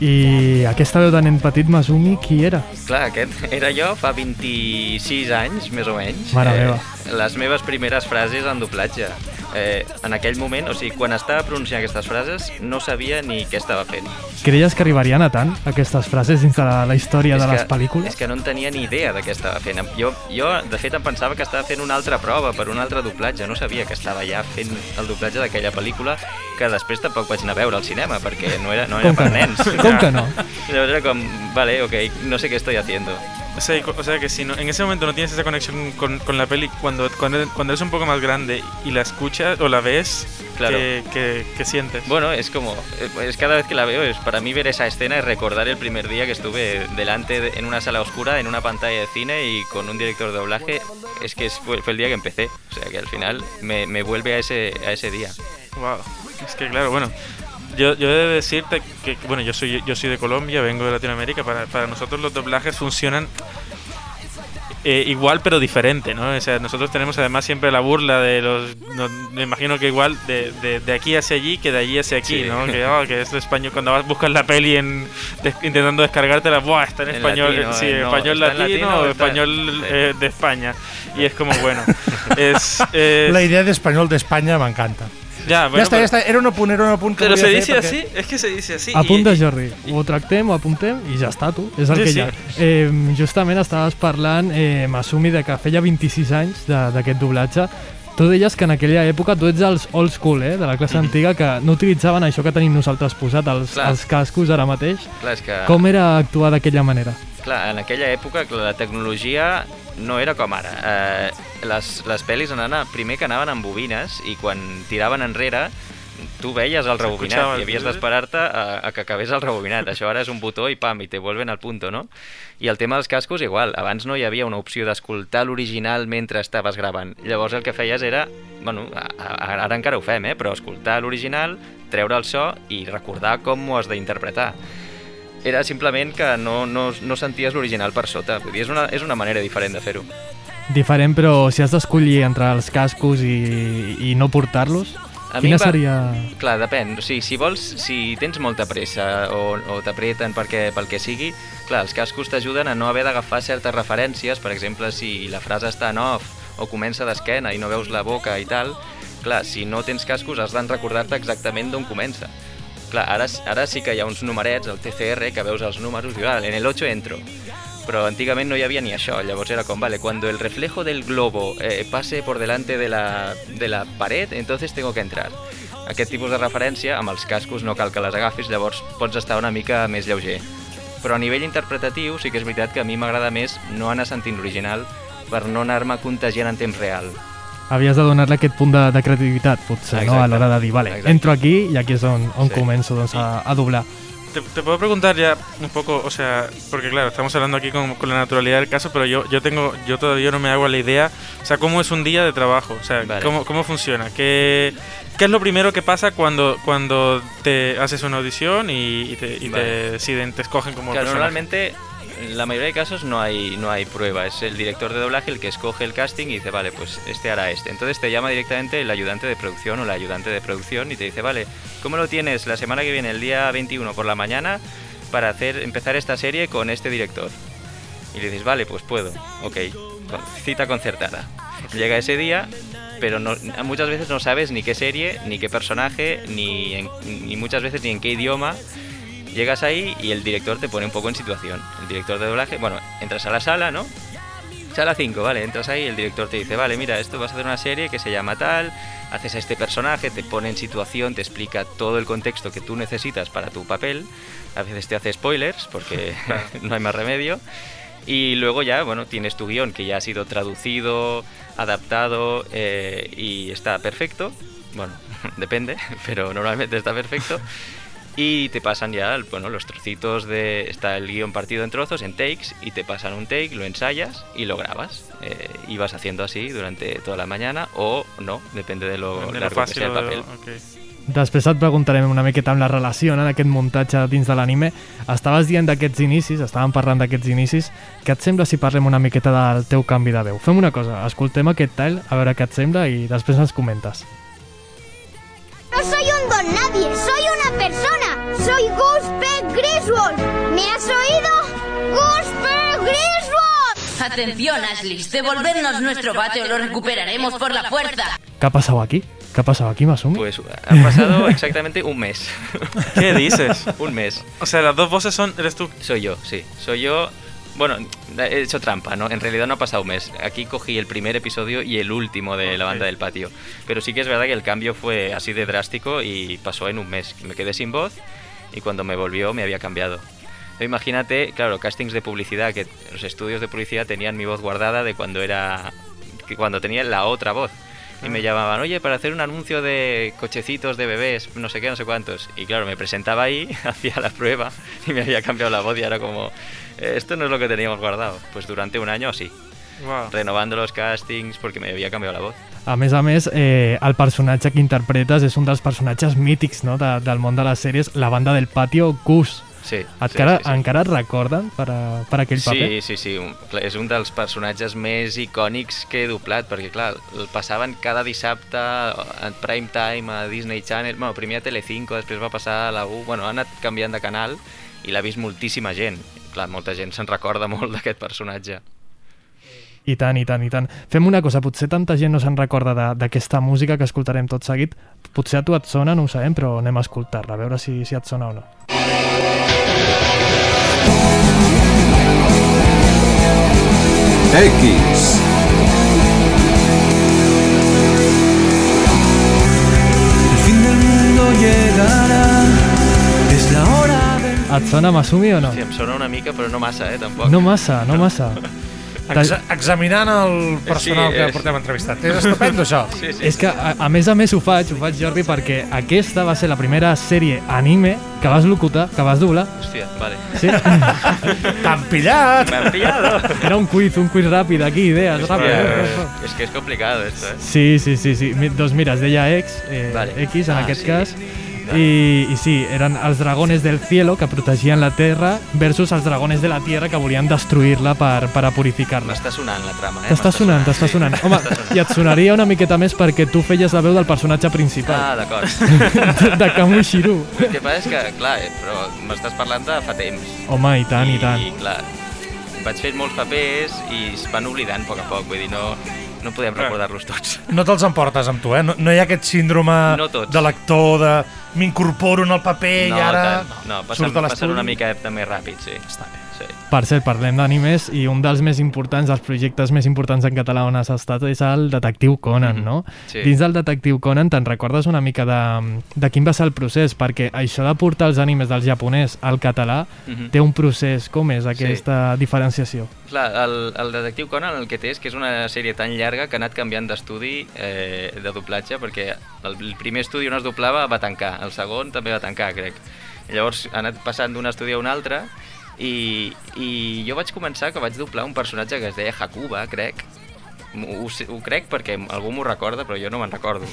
I aquesta veu de nen petit, Masumi, qui era? Clar, aquest era jo fa 26 anys, més o menys. Mare meva. Les meves primeres frases en doblatge. Eh, en aquell moment, o sigui, quan estava pronunciant aquestes frases, no sabia ni què estava fent. Creies que arribarien a tant, aquestes frases, dins de la, la història de les és pel·lícules? que no en tenia ni idea de què estava fent. Jo, jo, de fet, em pensava que estava fent una altra prova per un altre doblatge. No sabia que estava ja fent el doblatge d'aquella pel·lícula que després tampoc vaig anar a veure al cinema perquè no era, no era Com que per no? nens. Com que no? Llavors era com, vale, ok, no sé què estoy haciendo. O sea, o sea que si no, en ese momento no tienes esa conexión con, con la peli, cuando, cuando, cuando eres un poco más grande y la escuchas o la ves, Claro. ¿qué, qué- qué sientes? Bueno, es como, eh, es cada vez que la veo, es para mí ver esa escena es recordar el primer día que estuve delante de- en una sala oscura, en una pantalla de cine y con un director de doblaje, es que es- fue, fue el día que empecé, o sea que al final me, me vuelve a ese, a ese día. Wow. Es que claro, bueno, yo, yo he de decirte que, bueno, yo soy, yo soy de Colombia, vengo de Latinoamérica, para, para nosotros los doblajes funcionan eh, igual pero diferente, ¿no? O sea, nosotros tenemos además siempre la burla de los, no- me imagino que igual de, de, de aquí hacia allí que de allí hacia aquí, Sí. ¿no? Que, oh, que es español, cuando vas buscas la peli en, des- intentando descargártela, ¡buah! Está en, En español, latino, sí, eh, no, español latino, latino, o español eh, de España. Y es como, bueno, es... es- La idea de español de España m'encanta. Ya, bueno, ja està, però- ja està. Era un apunt, era un apunt que Pero volia se dice perquè- así, es que se dice así. Apunta, y- Jordi. Ho tractem, ho apuntem i ja està, tu. És el Sí, que sí. hi ha. Eh, justament estaves parlant, eh, Masumi, de que feia 26 anys d'aquest doblatge. Tu deies que en aquella època tu ets els old school, eh, de la classe Mhm. antiga, que no utilitzaven això que tenim nosaltres posat, els, Clar. els cascos ara mateix. Clar, és que... Com era actuar d'aquella manera? Clar, en aquella època la tecnologia no era com ara. Eh, les, les pel·lis anaven, primer que anaven amb bobines i quan tiraven enrere tu veies el rebobinat i havies d'esperar-te a, a que acabés el rebobinat. Això ara és un botó i pam, i te vuelven al punto, no? I el tema dels cascos, igual. Abans no hi havia una opció d'escoltar l'original mentre estaves gravant. Llavors el que feies era, bueno, a, a, ara encara ho fem, eh? però escoltar l'original, treure el so i recordar com ho has d'interpretar era simplement que no, no, no senties l'original per sota. Vull dir, és una, és una manera diferent de fer-ho. Diferent, però si has d'escollir entre els cascos i, i no portar-los, A quina va- seria... Clar, depèn. O sigui, si vols, si tens molta pressa o, o t'apreten perquè, pel que sigui, clar, els cascos t'ajuden a no haver d'agafar certes referències, per exemple, si la frase està en off o comença d'esquena i no veus la boca i tal, clar, si no tens cascos has de recordar-te exactament d'on comença. Clar, ara, ara sí que hi ha uns numerets, el TCR, que veus els números i dius, "Ah, en el 8 entro. Però antigament no hi havia ni això, llavors era com, vale, cuando el reflejo del globo eh, pase por delante de la, de la pared, entonces tengo que entrar. Aquest tipus de referència, amb els cascos no cal que les agafis, llavors pots estar una mica més lleuger. Però a nivell interpretatiu sí que és veritat que a mi m'agrada més no anar sentint l'original per no anar-me contagiant en temps real. Havies de donar-li aquest punt de, de creativitat, potser, no? A Exacte. l'hora de dir, vale, Exacte. entro aquí i aquí és on, on Sí. començo doncs, a, a doblar. Te, te puedo preguntar ya un poco, o sea, porque claro, estamos hablando aquí con, con la naturalidad del caso, pero yo, yo tengo, yo todavía no me hago la idea, o sea, cómo es un día de trabajo, o sea, Vale. cómo, cómo funciona, qué, qué es lo primero que pasa cuando, cuando te haces una audición y, y te, y te Vale. deciden, te escogen como Claro, personaje? normalmente en la mayoría de casos no hay, no hay prueba, es el director de doblaje el que escoge el casting y dice, vale, pues este hará este. Entonces te llama directamente el ayudante de producción o la ayudante de producción y te dice, vale, ¿cómo lo tienes la semana que viene, el día 21 por la mañana, para hacer empezar esta serie con este director? Y le dices, vale, pues puedo, ok, cita concertada. Llega ese día, pero no, muchas veces no sabes ni qué serie, ni qué personaje, ni, en- ni muchas veces ni en qué idioma. Llegas ahí y el director te pone un poco en situación. El director de doblaje, bueno, entras a la sala, ¿no? Sala 5, vale, entras ahí y el director te dice, vale, mira, esto vas a hacer una serie que se llama tal, haces a este personaje, te pone en situación, te explica todo el contexto que tú necesitas para tu papel, a veces te hace spoilers porque no hay más remedio, y luego ya, bueno, tienes tu guion que ya ha sido traducido, adaptado eh, y está perfecto, bueno, depende, pero normalmente está perfecto. Y te pasan ya, bueno, los trocitos de... Está el guión partido en trozos, en takes, y te pasan un take, lo ensayas y lo grabas. Eh, y vas haciendo así durante toda la mañana, o no, depende de lo De lo largo que fácil sea el o de lo- papel. ok. Després et preguntarem una miqueta amb la relació no, d'aquest muntatge dins de l'anime. Estaves dient d'aquests inicis, estàvem parlant d'aquests inicis. Què et sembla si parlem una miqueta del teu canvi de veu? Fem una cosa, escoltem aquest tall, a veure què et sembla i després ens comentes. ¿Me has oído? Goosebag Griswold. Atención, Ashley. Devolvernos nuestro bate o lo recuperaremos por la fuerza. Què ha passat aquí? Què ha passat aquí, Masumi? Pues ha pasado exactamente un mes. ¿Qué dices? un mes. O sea, las dos voces son, eres tú. Soy yo, sí. Soy yo. Bueno, he hecho trampa, ¿no? En realidad no ha pasado un mes. Aquí cogí el primer episodio y el último de la banda del patio. Pero sí que es verdad que el cambio fue así de drástico y pasó en un mes. Me quedé sin voz y cuando me volvió me había cambiado. Imagínate, claro, castings de publicidad, que los estudios de publicidad tenían mi voz guardada de cuando era. cuando tenía la otra voz. Y me llamaban, oye, para hacer un anuncio de cochecitos de bebés, no sé qué, no sé cuántos. Y claro, me presentaba ahí, hacía la prueba y me había cambiado la voz y era como, "Eh, esto no es lo que teníamos guardado. Pues durante un año así, Wow. renovando los castings porque me había cambiado la voz. A més a més, eh, el personatge que interpretes és un dels personatges mítics no? de, del món de les sèries, la banda del patio Gus. Sí, Encara, sí, sí, sí. encara et recorden per, a, per aquell paper? Sí, sí, sí, un, és un dels personatges més icònics que he doblat, perquè clar, el passaven cada dissabte en prime time a Disney Channel, bueno, primer a Telecinco, després va passar a la U, bueno, ha anat canviant de canal i l'ha vist moltíssima gent. Clar, molta gent se'n recorda molt d'aquest personatge. I tant, i tant, i tant. Fem una cosa, potser tanta gent no se'n recorda d'aquesta música que escoltarem tot seguit. Potser a tu et sona, no ho sabem, però anem a escoltar-la, a veure si, si et sona o no. X. El fin del mundo llegará. Es la hora del Et sona Masumi o no? Sí, em sona una mica, però no massa, eh, tampoc. No massa, no massa. Exa examinant el personal Sí, que és- portem entrevistat. És estupendo, això. Sí, sí. És que, a, a més a més, ho faig, ho faig, Jordi, perquè aquesta va ser la primera sèrie anime que vas locutar, que vas doblar. Hòstia, vale. Sí? T'han pillat! Me han pillado. Era un quiz, un quiz ràpid, aquí, idees, Hòstia, ràpid. és que és complicado, esto, eh? Sí, sí, sí, sí. Doncs mira, es deia X, eh, Vale. X en Ah, aquest sí. cas. I, I sí, eren els dragones del cielo que protegien la terra versus els dragones de la tierra que volien destruir-la per, per a purificar-la. M'està sonant la trama, eh? T'està sonant, t'està sí. sonant. Home, M'està sonant. i et sonaria una miqueta més perquè tu feies la veu del personatge principal. Ah, d'acord. de, de Kamushiru. El que passa és que, clar, eh, però m'estàs parlant de fa temps. Home, i tant, i tant. I, clar, vaig fer molts papers i es van oblidant a poc a poc, vull dir, no, no podem recordar-los tots. No te'ls emportes amb tu, eh? No, no hi ha aquest síndrome No tots. de lector de m'incorporo en el paper no, i ara tant, no, passen, surt de passen l'estudi. una mica també ràpid, sí. Està bé. Sí. Per cert, parlem d'animes i un dels més importants, dels projectes més importants en català on has estat és el Detectiu Conan, Mhm. no? Sí. Dins del Detectiu Conan te'n recordes una mica de, de quin va ser el procés? Perquè això de portar els animes del japonès al català Mhm. té un procés. Com és aquesta diferenciació? Clar, el, el detectiu Conan el que té és que és una sèrie tan llarga que ha anat canviant d'estudi eh, de doblatge perquè el, el primer estudi on es doblava va tancar, el segon també va tancar, crec. Llavors ha anat passant d'un estudi a un altre i, i jo vaig començar que vaig doblar un personatge que es deia Hakuba, crec. Ho, ho crec perquè algú m'ho recorda, però jo no me'n recordo.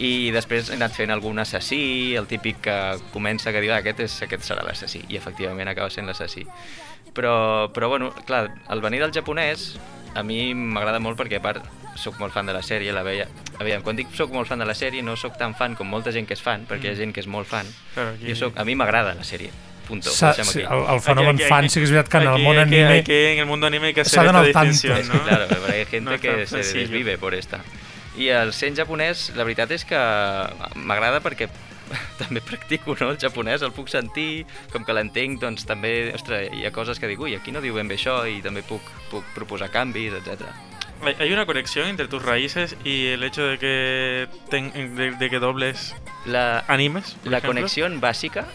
I després he anat fent algun assassí, el típic que comença que diu ah, aquest, és, aquest serà l'assassí, i efectivament acaba sent l'assassí. Però, però bueno, clar, el venir del japonès a mi m'agrada molt perquè a part sóc molt fan de la sèrie, la veia... Aviam, quan dic sóc molt fan de la sèrie no sóc tan fan com molta gent que és fan, perquè hi ha gent que és molt fan. Claro, aquí- Jo soc, a mi m'agrada la sèrie, punto. Sa- sí, aquí. el, el fenòmen Aquí- aquí- fan sí que és veritat que en el aquí món hay que- anime hay que- en el mundo anime hay que hacer s'ha d'anar esta al tanto. distinción, Es que ¿no? claro, pero hay gente No es que se sencillo. desvive por esta. I el sent japonès, la veritat és que m'agrada perquè també practico no, el japonès, el puc sentir, com que l'entenc, doncs també, ostres, hi ha coses que dic, ui, aquí no diu ben bé això, i també puc, puc proposar canvis, etc. Hay- una conexión entre tus raíces y el hecho de que ten- de, de que dobles La, animes. La ejemplo. conexión básica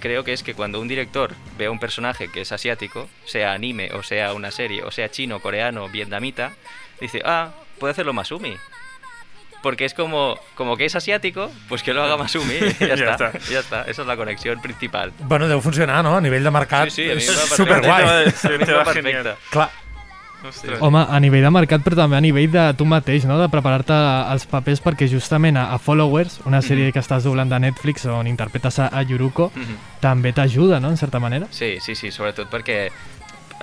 creo que es que cuando un director ve a un personaje que es asiático, sea anime o sea una serie, o sea chino, coreano, vietnamita, dice, ah, puede hacerlo Masumi. Porque es como, como que es asiático, pues que lo haga Masumi. ya, Ya está, está. ya está. Esa es la conexión principal. Bueno, deu funcionar, no? A nivell de mercat Sí, sí, és superguai. A mi va perfecte. Clar, Ostres. Home, a nivell de mercat, però també a nivell de tu mateix, no? de preparar-te els papers, perquè justament a, a Followers, una sèrie Mhm. que estàs doblant de Netflix on interpretes a, a Yuruko, Mhm. també t'ajuda, no?, en certa manera. Sí, sí, sí, sobretot perquè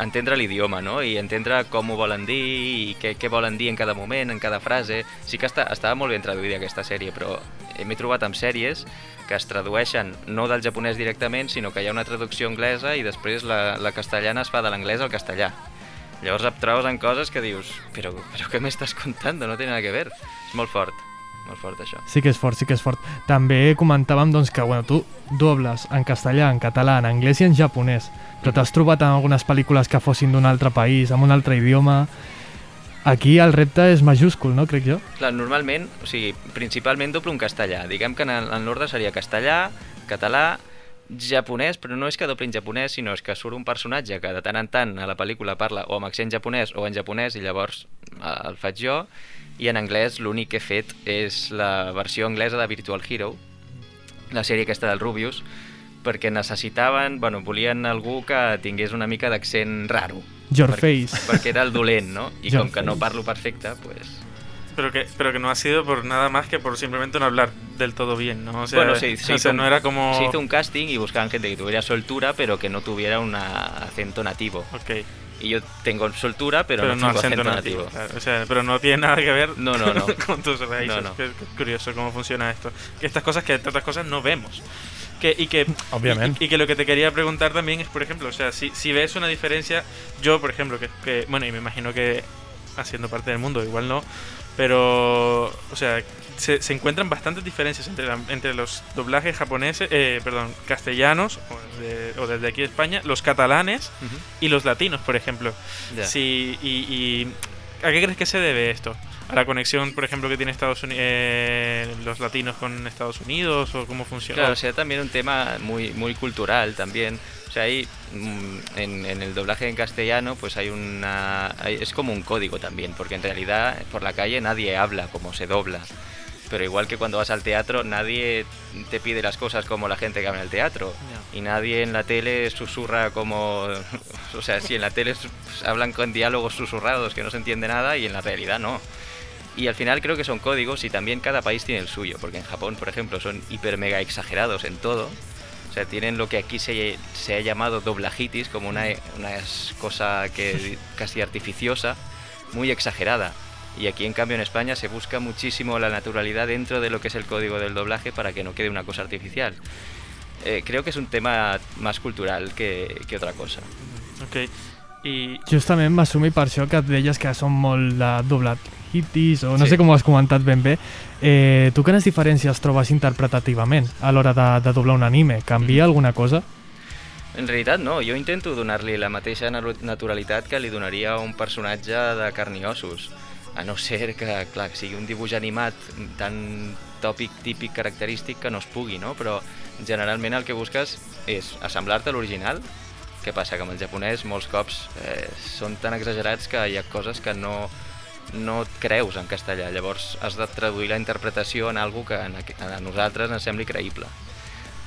entendre l'idioma, no? I entendre com ho volen dir i què, què volen dir en cada moment, en cada frase. Sí que està, estava molt ben traduïda aquesta sèrie, però m'he trobat amb sèries que es tradueixen no del japonès directament, sinó que hi ha una traducció anglesa i després la, la castellana es fa de l'anglès al castellà. Llavors et trobes en coses que dius però, però què m'estàs contant? No té nada que ver. És molt fort, molt fort això. Sí que és fort, sí que és fort. També comentàvem doncs, que bueno, tu dobles en castellà, en català, en anglès i en japonès, però t'has trobat en algunes pel·lícules que fossin d'un altre país, amb un altre idioma... Aquí el repte és majúscul, no?, crec jo. Clar, normalment, o sigui, principalment doblo en castellà. Diguem que en, en l'ordre seria castellà, català, japonès, però no és que dobli en japonès, sinó és que surt un personatge que de tant en tant a la pel·lícula parla o amb accent japonès o en japonès i llavors eh, el faig jo i en anglès l'únic que he fet és la versió anglesa de Virtual Hero, la sèrie aquesta del Rubius, perquè necessitaven, bueno, volien algú que tingués una mica d'accent raro. Your perquè, face. Perquè era el dolent, no? I Your com que no face. parlo perfecte, pues... Pero que, pero que no ha sido por nada más que por simplemente no hablar del todo bien, ¿no? O sea, bueno, sí, se, o hizo sea, un- no era como... se hizo un casting y buscaban gente que tuviera soltura, pero que no tuviera un acento nativo. Ok. Y yo tengo soltura, pero, pero no, no tengo acento acento nativo. nativo. claro, o sea, pero no tiene nada que ver No, no, no. con tus raíces. No, no. Qué, qué curioso cómo funciona esto. Que estas cosas que entre otras cosas no vemos. Que, y que Obviamente. Y, y que lo que te quería preguntar también es, por ejemplo, o sea, si, si ves una diferencia, yo, por ejemplo, que, que bueno, y me imagino que haciendo parte del mundo, igual no, pero, o sea, se, se encuentran bastantes diferencias entre, la- entre los doblajes japoneses, eh, perdón, castellanos, o, de- o desde aquí de España, los catalanes y los latinos, por ejemplo. Sí, y, y ¿a qué crees que se debe esto? ¿A la conexión, por ejemplo, que tiene Estados Unidos, los latinos con Estados Unidos o cómo funciona? Claro, o sea, también un tema muy, muy cultural también. O sea, hay, mm, en, en el doblaje en castellano, pues hay una... hay- es como un código también, porque en realidad por la calle nadie habla como se dobla. Pero igual que cuando vas al teatro, nadie te pide las cosas como la gente que habla en el teatro. Y nadie en la tele susurra como... O sea, si en la tele hablan con diálogos susurrados que no se entiende nada y en la realidad no. Y al final creo que son códigos y también cada país tiene el suyo, porque en Japón, por ejemplo, son hiper mega exagerados en todo. O sea, tienen lo que aquí se, se ha llamado doblajitis, como una, una cosa que casi artificiosa, muy exagerada. Y aquí, en cambio, en España se busca muchísimo la naturalidad dentro de lo que es el código del doblaje para que no quede una cosa artificial. Eh, creo que es un tema más cultural que, que otra cosa. Ok. I Justament m'assumi per això que et deies que són molt de doblat hitis, o no Sí. sé com ho has comentat ben bé. Eh, tu quines diferències trobes interpretativament a l'hora de, de doblar un anime? Canvia alguna cosa? En realitat no, jo intento donar-li la mateixa naturalitat que li donaria a un personatge de carn i ossos. A no ser que, clar, que sigui un dibuix animat tan tòpic, típic, característic que no es pugui, no? Però generalment el que busques és assemblar-te a l'original. Què passa? Que amb el japonès molts cops eh, són tan exagerats que hi ha coses que no, no et creus en castellà. Llavors has de traduir la interpretació en algo que a nosaltres ens sembli creïble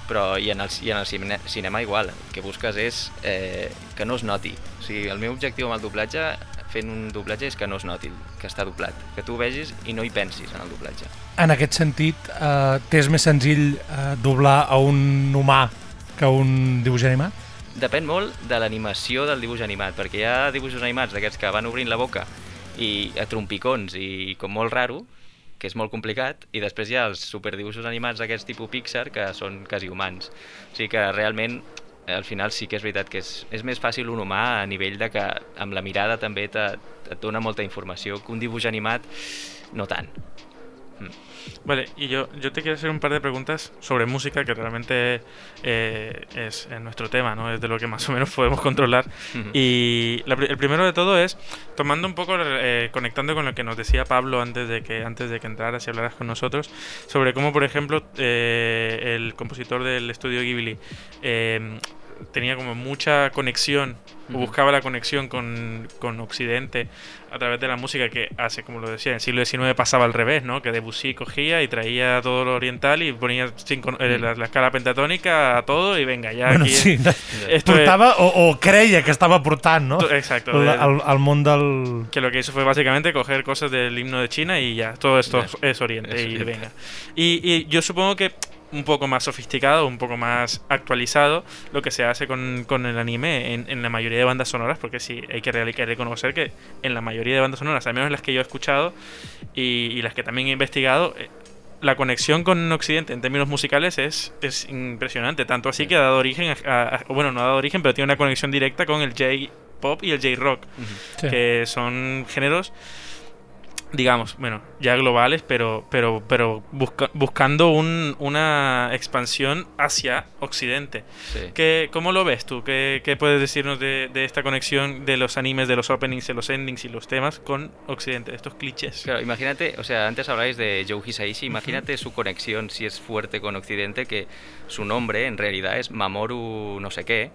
però i en el, i en el cine, cinema igual, el que busques és eh, que no es noti. O sigui, el meu objectiu amb el doblatge, fent un doblatge, és que no es noti que està doblat, que tu ho vegis i no hi pensis en el doblatge. En aquest sentit, eh, t'és més senzill eh, doblar a un humà que a un dibuix animat? Depèn molt de l'animació del dibuix animat, perquè hi ha dibuixos animats d'aquests que van obrint la boca i a trompicons i com molt raro, que és molt complicat, i després hi ha els superdibuixos animats d'aquests tipus Pixar que són quasi humans. O sigui que realment al final sí que és veritat que és, és més fàcil un humà a nivell de que amb la mirada també te, et dona molta informació que un dibuix animat no tant. Vale, y yo, yo te quiero hacer un par de preguntas sobre música, que realmente eh, es, es nuestro tema, ¿no? Es de lo que más o menos podemos controlar. Y la el primero de todo es, tomando un poco, eh, conectando con lo que nos decía Pablo antes de que, antes de que entraras y hablaras con nosotros, sobre cómo, por ejemplo, eh, el compositor del estudio Ghibli eh, tenía como mucha conexión, o Ujú. buscaba la conexión con, con Occidente a través de la música que hace, como lo decía, en el siglo XIX pasaba al revés, ¿no? Que Debussy cogía y traía todo lo oriental y ponía cinco- eh, Mm. la, la escala pentatónica a todo y venga, ya bueno, aquí... sí, esto es- portava o, o creia que estava portant, no? To- exacto, El, el, el món del... que lo que hizo fue básicamente coger cosas del himno de China y ya, todo esto Ya. es Oriente Es y Oriente. venga. Y, y yo supongo que un poco más sofisticado, un poco más actualizado lo que se hace con, con el anime en, en la mayoría de bandas sonoras, porque sí, hay que, hay que reconocer que en la mayoría de bandas sonoras, al menos las que yo he escuchado y, y las que también he investigado, eh, la conexión con Occidente en términos musicales es, es impresionante, tanto así que ha dado origen, a, a- a- bueno, no ha dado origen, pero tiene una conexión directa con el J-pop y el J-rock Sí. que son géneros digamos, bueno, ya globales, pero, pero, pero busca- buscando un- una expansión hacia Occidente. Sí. ¿Qué, ¿Cómo lo ves tú? ¿Qué, qué puedes decirnos de, de esta conexión de los animes, de los openings, de los endings y los temas con Occidente, de estos clichés? Claro, imagínate, o sea, antes habláis de Joe Hisaishi, imagínate su conexión, si es fuerte con Occidente, que su nombre en realidad es Mamoru no sé qué,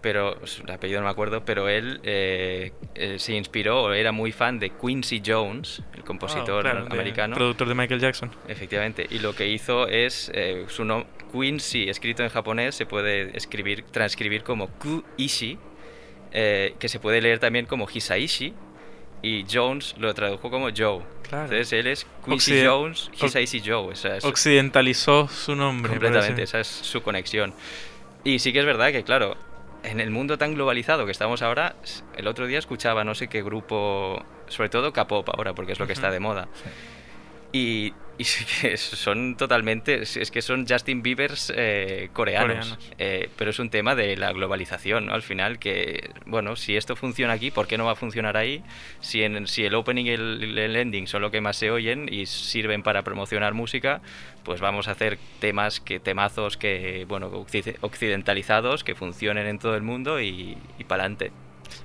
pero su apellido no me acuerdo, pero él eh, eh, se inspiró, o era muy fan de Quincy Jones, el compositor Ah, claro, de- americano. productor de Michael Jackson. Efectivamente, y lo que hizo es, eh, su nombre, Quincy, escrito en japonés, se puede escribir, transcribir como Ku-ishi, eh, que se puede leer también como Hisaishi, y Jones lo tradujo como Joe. Claro. Entonces él es Quincy Occiden- Jones, Hisaishi Joe. Esa es Occidentalizó su nombre. completamente, esa es su conexión. Y sí que es verdad que, claro, en el mundo tan globalizado que estamos ahora, el otro día escuchaba no sé qué grupo, sobre todo K-pop ahora, porque es lo que está de moda. Y, y son totalmente, es que son Justin Biebers eh, coreanos, Coreanos. Eh, pero es un tema de la globalización, ¿no? Al final que, bueno, si esto funciona aquí, ¿por qué no va a funcionar ahí? Si, en, si el opening y el, el ending son lo que más se oyen y sirven para promocionar música, pues vamos a hacer temas, que temazos que, bueno, occi- occidentalizados, que funcionen en todo el mundo y, y para adelante.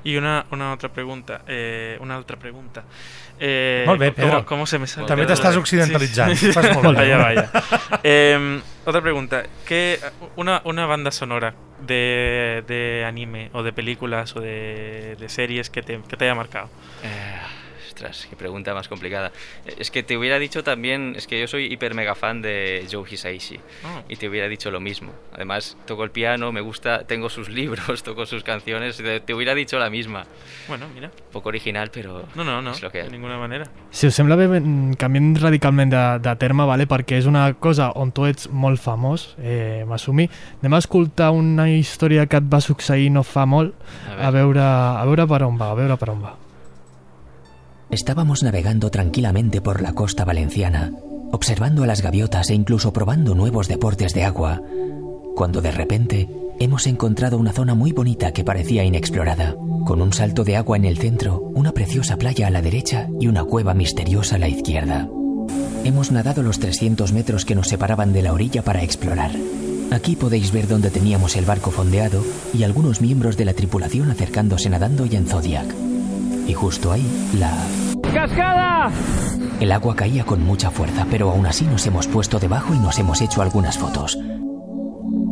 Y una, una otra pregunta. Eh, una otra pregunta. Eh, Molt bé, ¿cómo- Pedro. ¿Cómo, se me sale? També t'estàs occidentalitzant. Sí, sí. Fas molt bé. vaya, vaya. Eh, otra pregunta. ¿Qué, una, una banda sonora de, de anime o de películas o de, de series que te, que te haya marcado? Eh, ostras, qué pregunta más complicada. Eh, Es que te hubiera dicho también, es que yo soy hiper mega fan de Joe Hisaishi Ah. y te hubiera dicho lo mismo. Además, toco el piano, me gusta, tengo sus libros, toco sus canciones, te, te hubiera dicho la misma. Bueno, mira. Poco original, pero No, no, no. es lo que de ninguna manera. Si us sembla bé, canviem radicalment de, de terme, vale? perquè és una cosa on tu ets molt famós, eh, Masumi. Anem a escoltar una història que et va succeir no fa molt, A a veure, a veure per on va, a veure per on va. Estábamos navegando tranquilamente por la costa valenciana, observando a las gaviotas e incluso probando nuevos deportes de agua, cuando de repente hemos encontrado una zona muy bonita que parecía inexplorada, con un salto de agua en el centro, una preciosa playa a la derecha y una cueva misteriosa a la izquierda. Hemos nadado los 300 metros que nos separaban de la orilla para explorar. Aquí podéis ver dónde teníamos el barco fondeado y algunos miembros de la tripulación acercándose nadando y en Zodiac. Y justo ahí, la... ¡Cascada! El agua caía con mucha fuerza, pero aún así nos hemos puesto debajo y nos hemos hecho algunas fotos.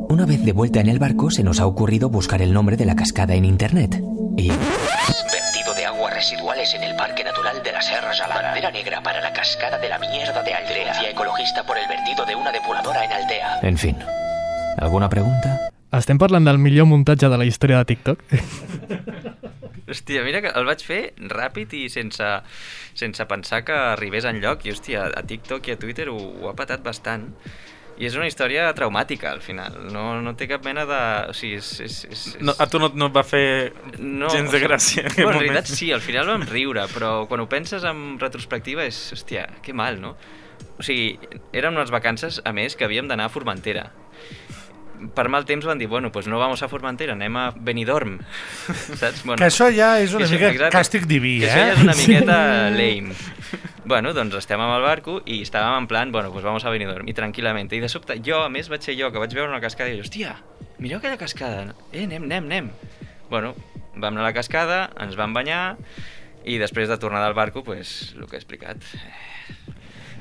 Una vez de vuelta en el barco, se nos ha ocurrido buscar el nombre de la cascada en internet. Y... Vertido de aguas residuales en el Parque Natural de la Serra Gelada. Bandera negra para la cascada de la mierda de Aldea. Ecologista por el vertido de una depuradora en Aldea. En fin. ¿Alguna pregunta? Estem parlant del millor muntatge de la història de TikTok. Hòstia, mira que el vaig fer ràpid i sense, sense pensar que arribés enlloc. I, hòstia, a TikTok i a Twitter ho, ho ha patat bastant. I és una història traumàtica, al final. No, no té cap mena de... O sigui, és... és, és, és... No, a tu no, no et va fer gens de gràcia. en Bueno, en realitat sí, al final vam riure, però quan ho penses en retrospectiva és, hòstia, que mal, no? O sigui, eren unes vacances, a més, que havíem d'anar a Formentera. Per mal temps van dir, bueno, pues no vamos a Formentera, anem a Benidorm. Saps? Bueno, Que això ja és una que mica exacte, càstig diví, que eh? Això ja és una Sí. miqueta lame. Bueno, doncs estem amb el barco i estàvem en plan, bueno, pues vamos a Benidorm, i tranquil·lament. I de sobte, jo, a més, vaig ser jo, que vaig veure una cascada i jo, hòstia, mireu aquella cascada, eh, anem, anem, anem. Bueno, vam anar a la cascada, ens vam banyar, i després de tornar del barco, pues, el que he explicat,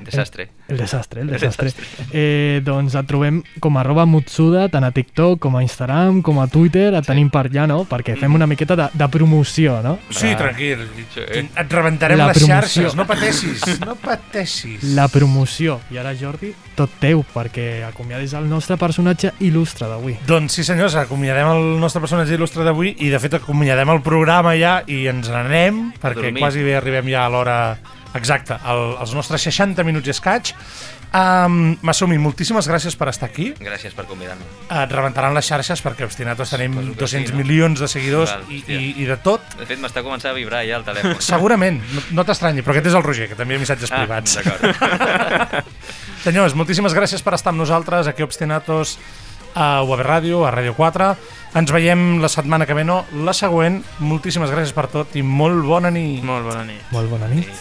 desastre. El desastre, el desastre. Eh, doncs et trobem com a arroba Mutsuda, tant a TikTok com a Instagram, com a Twitter, et tenim per allà, no? Perquè fem una miqueta de, de promoció, no? Sí, tranquil. Et rebentarem La les promoció. xarxes, no pateixis, no pateixis. La promoció. I ara, Jordi, tot teu, perquè acomiadis el nostre personatge il·lustre d'avui. Doncs sí senyors, acomiadem el nostre personatge il·lustre d'avui i de fet acomiadem el programa ja i ens n'anem perquè dormir. quasi bé arribem ja a l'hora exacta, al, als nostres 60 minuts i escaig. Um, Masumi, moltíssimes gràcies per estar aquí. Gràcies per convidar-me. Et rebentaran les xarxes perquè Obstinatos tenim Suposo que 200 sí, no? milions de seguidors Val, i, i, i de tot. De fet, m'està començant a vibrar ja el telèfon. Segurament, no, no t'estranyi, però aquest és el Roger, que també hi ha missatges Ah, privats. d'acord. Senyors, moltíssimes gràcies per estar amb nosaltres aquí a Obstinatos, a UAB Ràdio, a Ràdio 4. Ens veiem la setmana que ve, no, la següent. Moltíssimes gràcies per tot i molt bona nit. Molt bona nit. Molt bona nit.